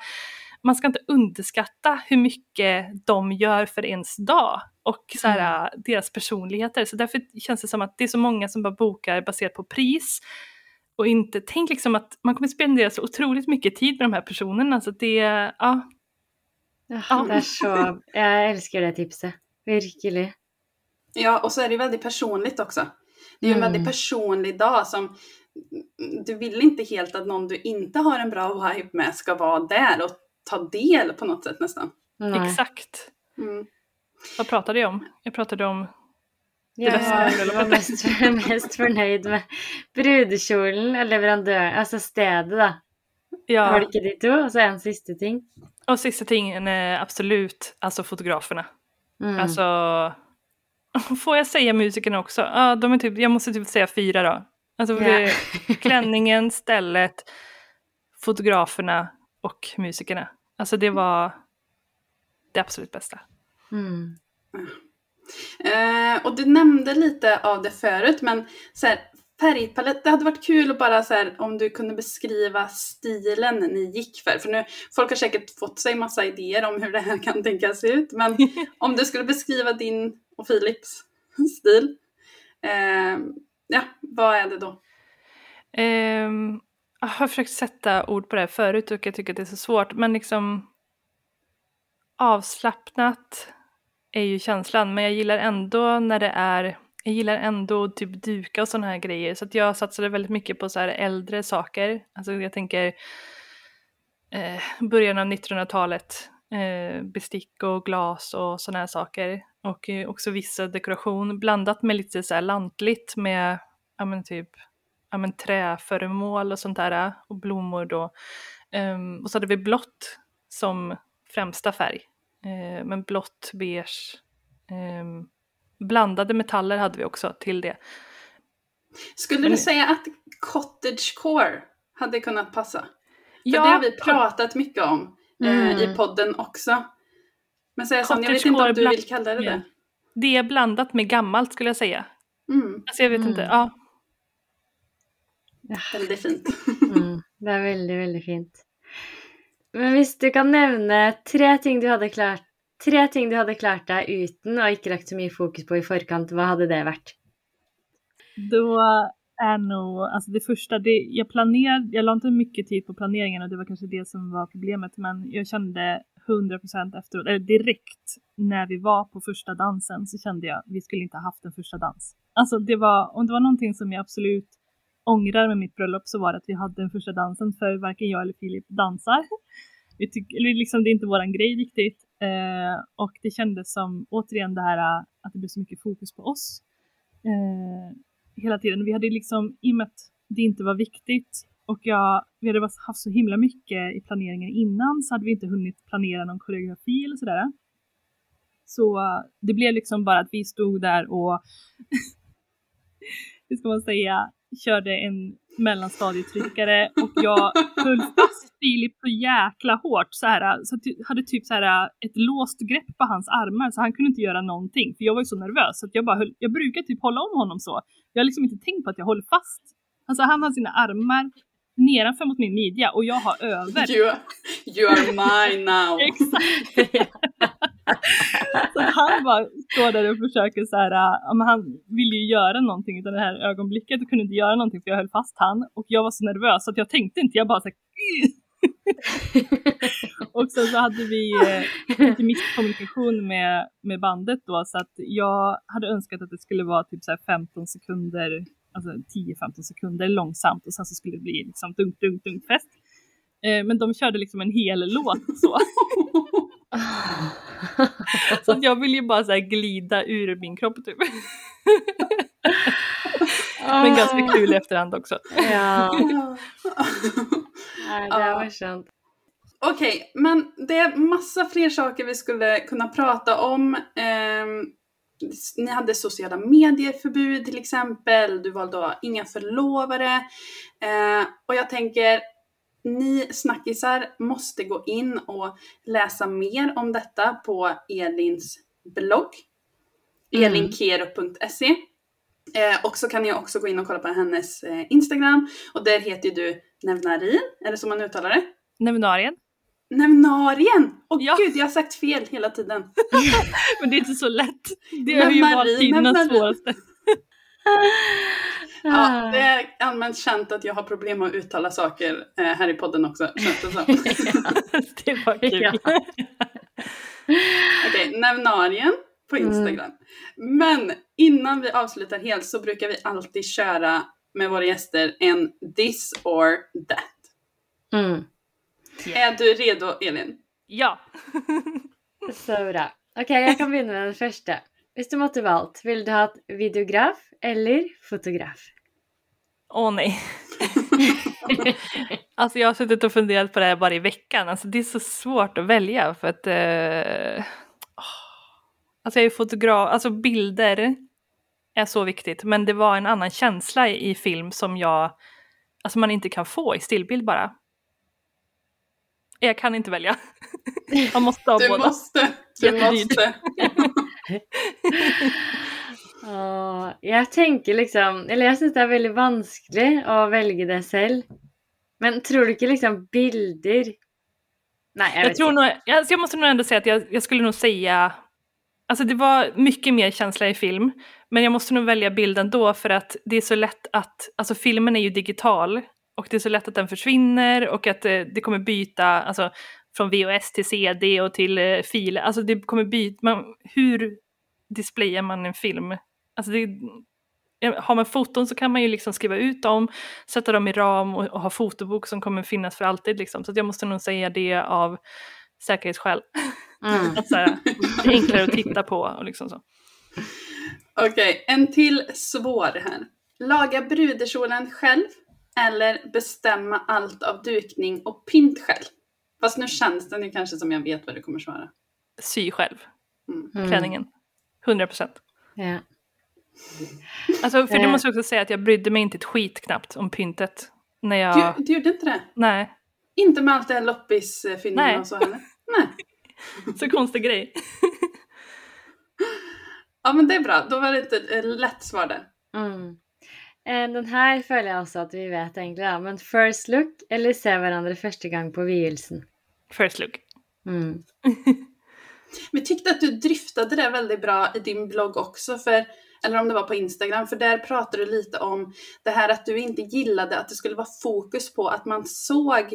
man ska inte underskatta hur mycket de gör för ens dag och så här, deras personligheter. Så därför känns det som att det är så många som bara bokar baserat på pris och inte, tänk liksom att man kommer spendera så otroligt mycket tid med de här personerna så det, ja. Ja, det er så Jeg elsker det tipset. Virkelig. Ja, och så är det väldigt personligt också. Det är ju en Mm. väldigt personlig dag som du vill inte helt att någon du inte har en bra vibe med ska vara där och ta del på något sätt nästan. Nei. Exakt. Mm. Vad pratade jag om? Jag pratade om Jeg beste var, mest, <laughs> mest fornøyd med brudekjolen og leverandøren, altså stedet, da. Ja, Var det de to? Og så en siste ting. och sista tingen är absolut alltså fotograferna. Mm. Alltså, <laughs> får jag säga musikerna också? Ja, de är typ, jag måste typ säga fyra då. Alltså det, <laughs> klänningen, stället, fotograferna och musikerna. Alltså det var, det absolut bästa. Mm. Eh, och du nämnde lite av det förut, men så här, färgpalett, det hade varit kul att bara så här, om du kunde beskriva stilen ni gick för. För nu, folk har säkert fått sig massa idéer om hur det här kan tänkas se ut, men <laughs> om du skulle beskriva din och Philips stil, eh, ja, vad är det då? Ehm, jag har försökt sätta ord på det här förut och jag tycker att det är så svårt, men liksom avslappnat är ju känslan, men jag gillar ändå när det är jag gillar ändå typ duka och sådana här grejer så att jag satsade väldigt mycket på så här äldre saker. Alltså jag tänker eh, början av 1900-talet, eh, bestick och glas och sådana här saker. Och eh, också vissa dekoration blandat med lite så här lantligt med ja men typ ja men träföremål och sånt där och blommor då. Um, och så hade vi blått som främsta färg. Uh, men blått, beige, um, blandade metaller hade vi också till det. Skulle Men- du säga att cottagecore hade kunnat passa? För Ja, det har vi pratat mycket om eh, Mm. i podden också. Men säga sån, jag vet inte Cottagecore om du vill kalla det det. Det är blandat med gammalt skulle jag säga. Mm, Alltså jag vet inte, Mm. ja. väldigt fint. Mm. Det er veldig, veldig fint. Men hvis du kan nevne tre ting du hadde klart Tre ting du hadde klart deg uten og ikke lagt så mye fokus på i forkant, hva hadde det vært? Då är nog, alltså det första, det, jag planerade, jag la inte mycket tid på planeringen och det var kanske det som var problemet, men jag kände 100% efteråt, eller direkt när vi var på första dansen så kände jag vi skulle inte ha haft en första dans. Alltså det var, om det var någonting som jag absolut ångrar med mitt bröllop så var det att vi hade den första dansen för varken jag eller Filip dansar. Vi tyck, eller liksom, det är inte våran grej riktigt. Eh, och det kändes som, återigen det här eh, att det blev så mycket fokus på oss. Eh, hela tiden. Vi hade liksom, i och med att det inte var viktigt och jag, vi hade haft så himla mycket i planeringen innan så hade vi inte hunnit planera någon koreografi eller sådär. Så eh, det blev liksom bara att vi stod där och, <laughs> hur ska man säga, körde en mellanstadietryckare och jag höll fast Filip så jäkla hårt så här, så att jag hade typ så här ett låst grepp på hans armar så han kunde inte göra någonting för jag var ju så nervös så att jag bara höll, jag brukar typ hålla om honom så. Jag har liksom inte tänkt på att jag håller fast. Alltså han har sina armar nedanför mot min midja och jag har över. You, you are mine now. <laughs> Exakt. <laughs> <laughs> så han bara står där och försöker så här, äh, ja, men han vill ju göra någonting i det här ögonblicket och kunde inte göra någonting för jag höll fast han och jag var så nervös så att jag tänkte inte, jag bara så här, <laughs> och sen så hade vi eh, lite misskommunikation med, med bandet då så att jag hade önskat att det skulle vara typ så här 15 sekunder, alltså 10-15 sekunder långsamt och sen så skulle det bli liksom dunk, dunk, dunk fest. Eh, men de körde liksom en hel låt så. <laughs> <laughs> Så jag vill ju bara så glida ur min kropp typ. Men ganska kul i efterhand också. Ja, <laughs> nei, det er morsomt. Okej, men det är massa fler saker vi skulle kunna prata om. Ehm, ni hade sociala medier-förbud till exempel. Du valde att ha inga förlovare. Eh, och jag tänker, ni snackisar måste gå in och läsa mer om detta på Elins blogg. Mm. elinkero.se. Eh, och så kan ni också gå in och kolla på hennes eh, Instagram. Och där heter ju du Nevnarin, är det så man uttalar det? Nevinarien. Nevnarien! Åh Ja. gud, jag har sagt fel hela tiden. <laughs> Men det är inte så lätt. Det har ju varit vi. svåraste. <laughs> Ja, det är allmänt känt att jag har problem med att uttala saker eh, här i podden också, känns det som. <laughs> det var kul. Ja. Okej, Nevnarien på Mm. Instagram. Men innan vi avslutar helt så brukar vi alltid köra med våra gäster en this or that. Mm. Är du redo Elin? Ja. Så bra. Ok, jeg kan begynne med den første. Hvis du måtte valgt, ville du hatt videograf eller fotograf? Åh nej. alltså jag har suttit och funderat på det här bara i veckan. Alltså det är så svårt att välja för att... Eh, alltså jag är fotograf, alltså bilder är så viktigt. Men det var en annan känsla i film som jag, alltså man inte kan få i stillbild bara. Jag kan inte välja. <laughs> Man måste ha Du båda. måste. Du Jättedyrt. måste. <laughs> Og jeg tenker liksom Eller jeg syns det er veldig vanskelig å velge det selv. Men tror du ikke liksom bilder Nei, jeg Jag, vet tror ikke. nog, jag, jag måste nog ändå säga att jag, jag skulle nog säga Alltså det var mycket mer känsla i film, men jag måste nog välja bilden då för att det är så lätt att, alltså filmen är ju digital och det är så lätt att den försvinner och att det, det kommer byta, alltså från VHS till CD och till eh, filer, alltså det kommer byta, man, hur displayar man en film? Alltså det, har man foton så kan man ju liksom skriva ut dem, sätta dem i ram och, och ha fotobok som kommer finnas för alltid liksom. Så att jag måste nog säga det av säkerhetsskäl. Mm. <laughs> Att här, det är enklare att titta på och liksom så. Okej, en till svår här. Laga brudekjolen själv eller bestämma allt av dukning och pynt själv? Fast nu känns det nu kanske som jag vet vad du kommer svara. Sy själv, Mm. klänningen. 100 procent. Ja. Alltså, för det Eh. måste jag också säga att jag brydde mig inte ett skit knappt om pyntet. När jag... Du, du gjorde inte det? Nej, Inte med allt det här Nej. och så heller? Nej. <laughs> så konstig grej. <laughs> Ja men det är bra, då var det inte ett lätt svar där. Mm. Eh, Den her føler jeg også at vi vet egentlig, da. Men first look eller se hverandre første gang på vielsen? First look. Mm. <laughs> Vi tyckte att du dryftade det väldigt bra i din blogg också, för, eller om det var på Instagram, för där pratade du lite om det här att du inte gillade att det skulle vara fokus på att man såg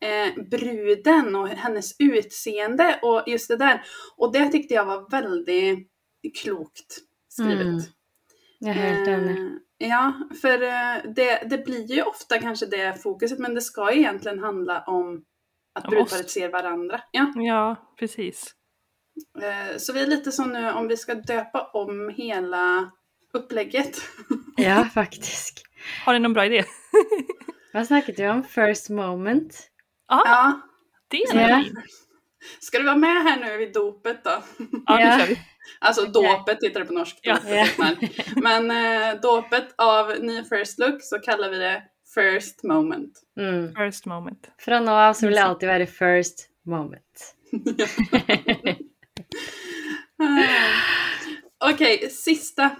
eh, bruden och hennes utseende och just det där. Och det tyckte jag var väldigt klokt skrivet. Mm. Jag är helt enig. Eh, Ja, för eh, det, det blir ju ofta kanske det fokuset, men det ska ju egentligen handla om att brudparet ser varandra. Ja. Ja, precis. Eh, Så vi är lite som nu om vi ska döpa om hela upplägget. Ja, <laughs> faktisk. Har ni någon bra idé? Hva snakket vi om? First moment? Ja, Ja. det är Ja. Ska du vara med här nu vid dopet då? Ja, Ja. kör vi. Alltså Okej. dåpet heter det på norsk. Ja. dopet det. Men eh, dåpet av ny First Look så kallar vi det First Moment. <laughs> Mm. First moment. Fra nå av så vil det alltid være first moment. <laughs> Okej, sista.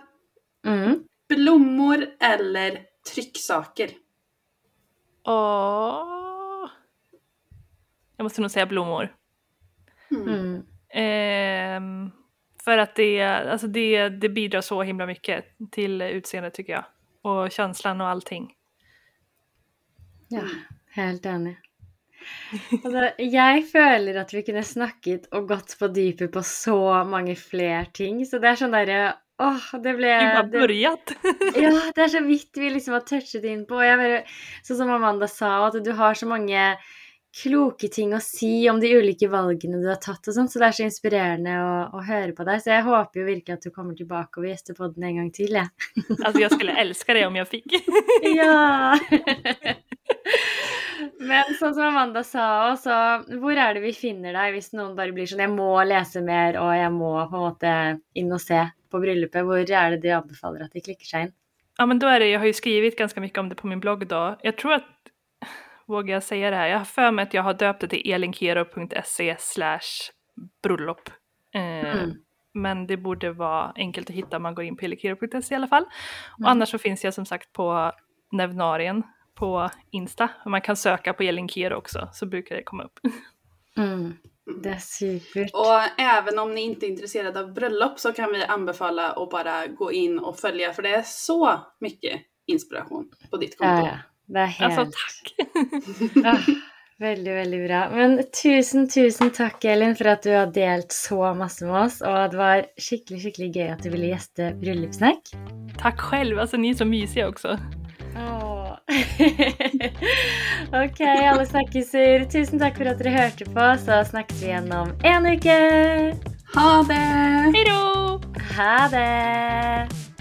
Mm. Blommor eller trycksaker? Åh. Jag måste nog säga blommor. Mm. Mm. Ehm, för att det, alltså det, det bidrar så himla mycket till utseendet tycker jag. Och känslan och allting. Ja, helt enig. Altså, jeg føler at vi kunne snakket og gått på dypet på så mange flere ting. Så det er sånn derre Åh, det ble Vi har. <laughs> Ja, det er så vidt vi liksom har touchet inn på. Jeg bare, sånn som Amanda sa, at du har så mange kloke ting å si om de ulike valgene du har tatt og sånn, så det er så inspirerende å, å høre på deg. Så jeg håper jo virkelig at du kommer tilbake og vil gjeste podden en gang til, jeg. Alltså jag skulle älska det om jag fick. <laughs> Ja! <laughs> Men sånn som Amanda sa også, hvor er det vi finner deg hvis noen bare blir sånn Jeg må lese mer, og jeg må på en måte inn og se på bryllupet. Hvor er det de anbefaler at de klikker seg inn? Ja men då är det, jag har ju skrivit ganska mycket om det på min blogg då. Jag tror att, vågar jag säga det här, jag har för mig att jag har döpt det till elinkero.se slash bröllop. Eh, Mm. Men det borde vara enkelt att hitta om man går in på elinkero.se i alla fall. Och Mm. annars så finns jag som sagt på Nevnarien på Insta. Och man kan söka på Elinkero också så brukar det komma upp. <laughs> Mm. Det er supert. Och även om ni inte är intresserade av bröllop så kan vi anbefala att bara gå in och följa för det är så mycket inspiration på ditt konto. Ja, ja. Det er helt Alltså tack! Ah, Veldig, veldig bra. Men tusen, tusen takk, Elin, for at du har delt så masse med oss. Og det var skikkelig, skikkelig gøy at du ville gjeste Bryllupssnakk. Tack själv, alltså ni är så mysiga också. Åh. <laughs> ok, alle snakkiser. Tusen takk for at dere hørte på. Så snakkes vi igjen om en uke. Ha det! Då! Ha det!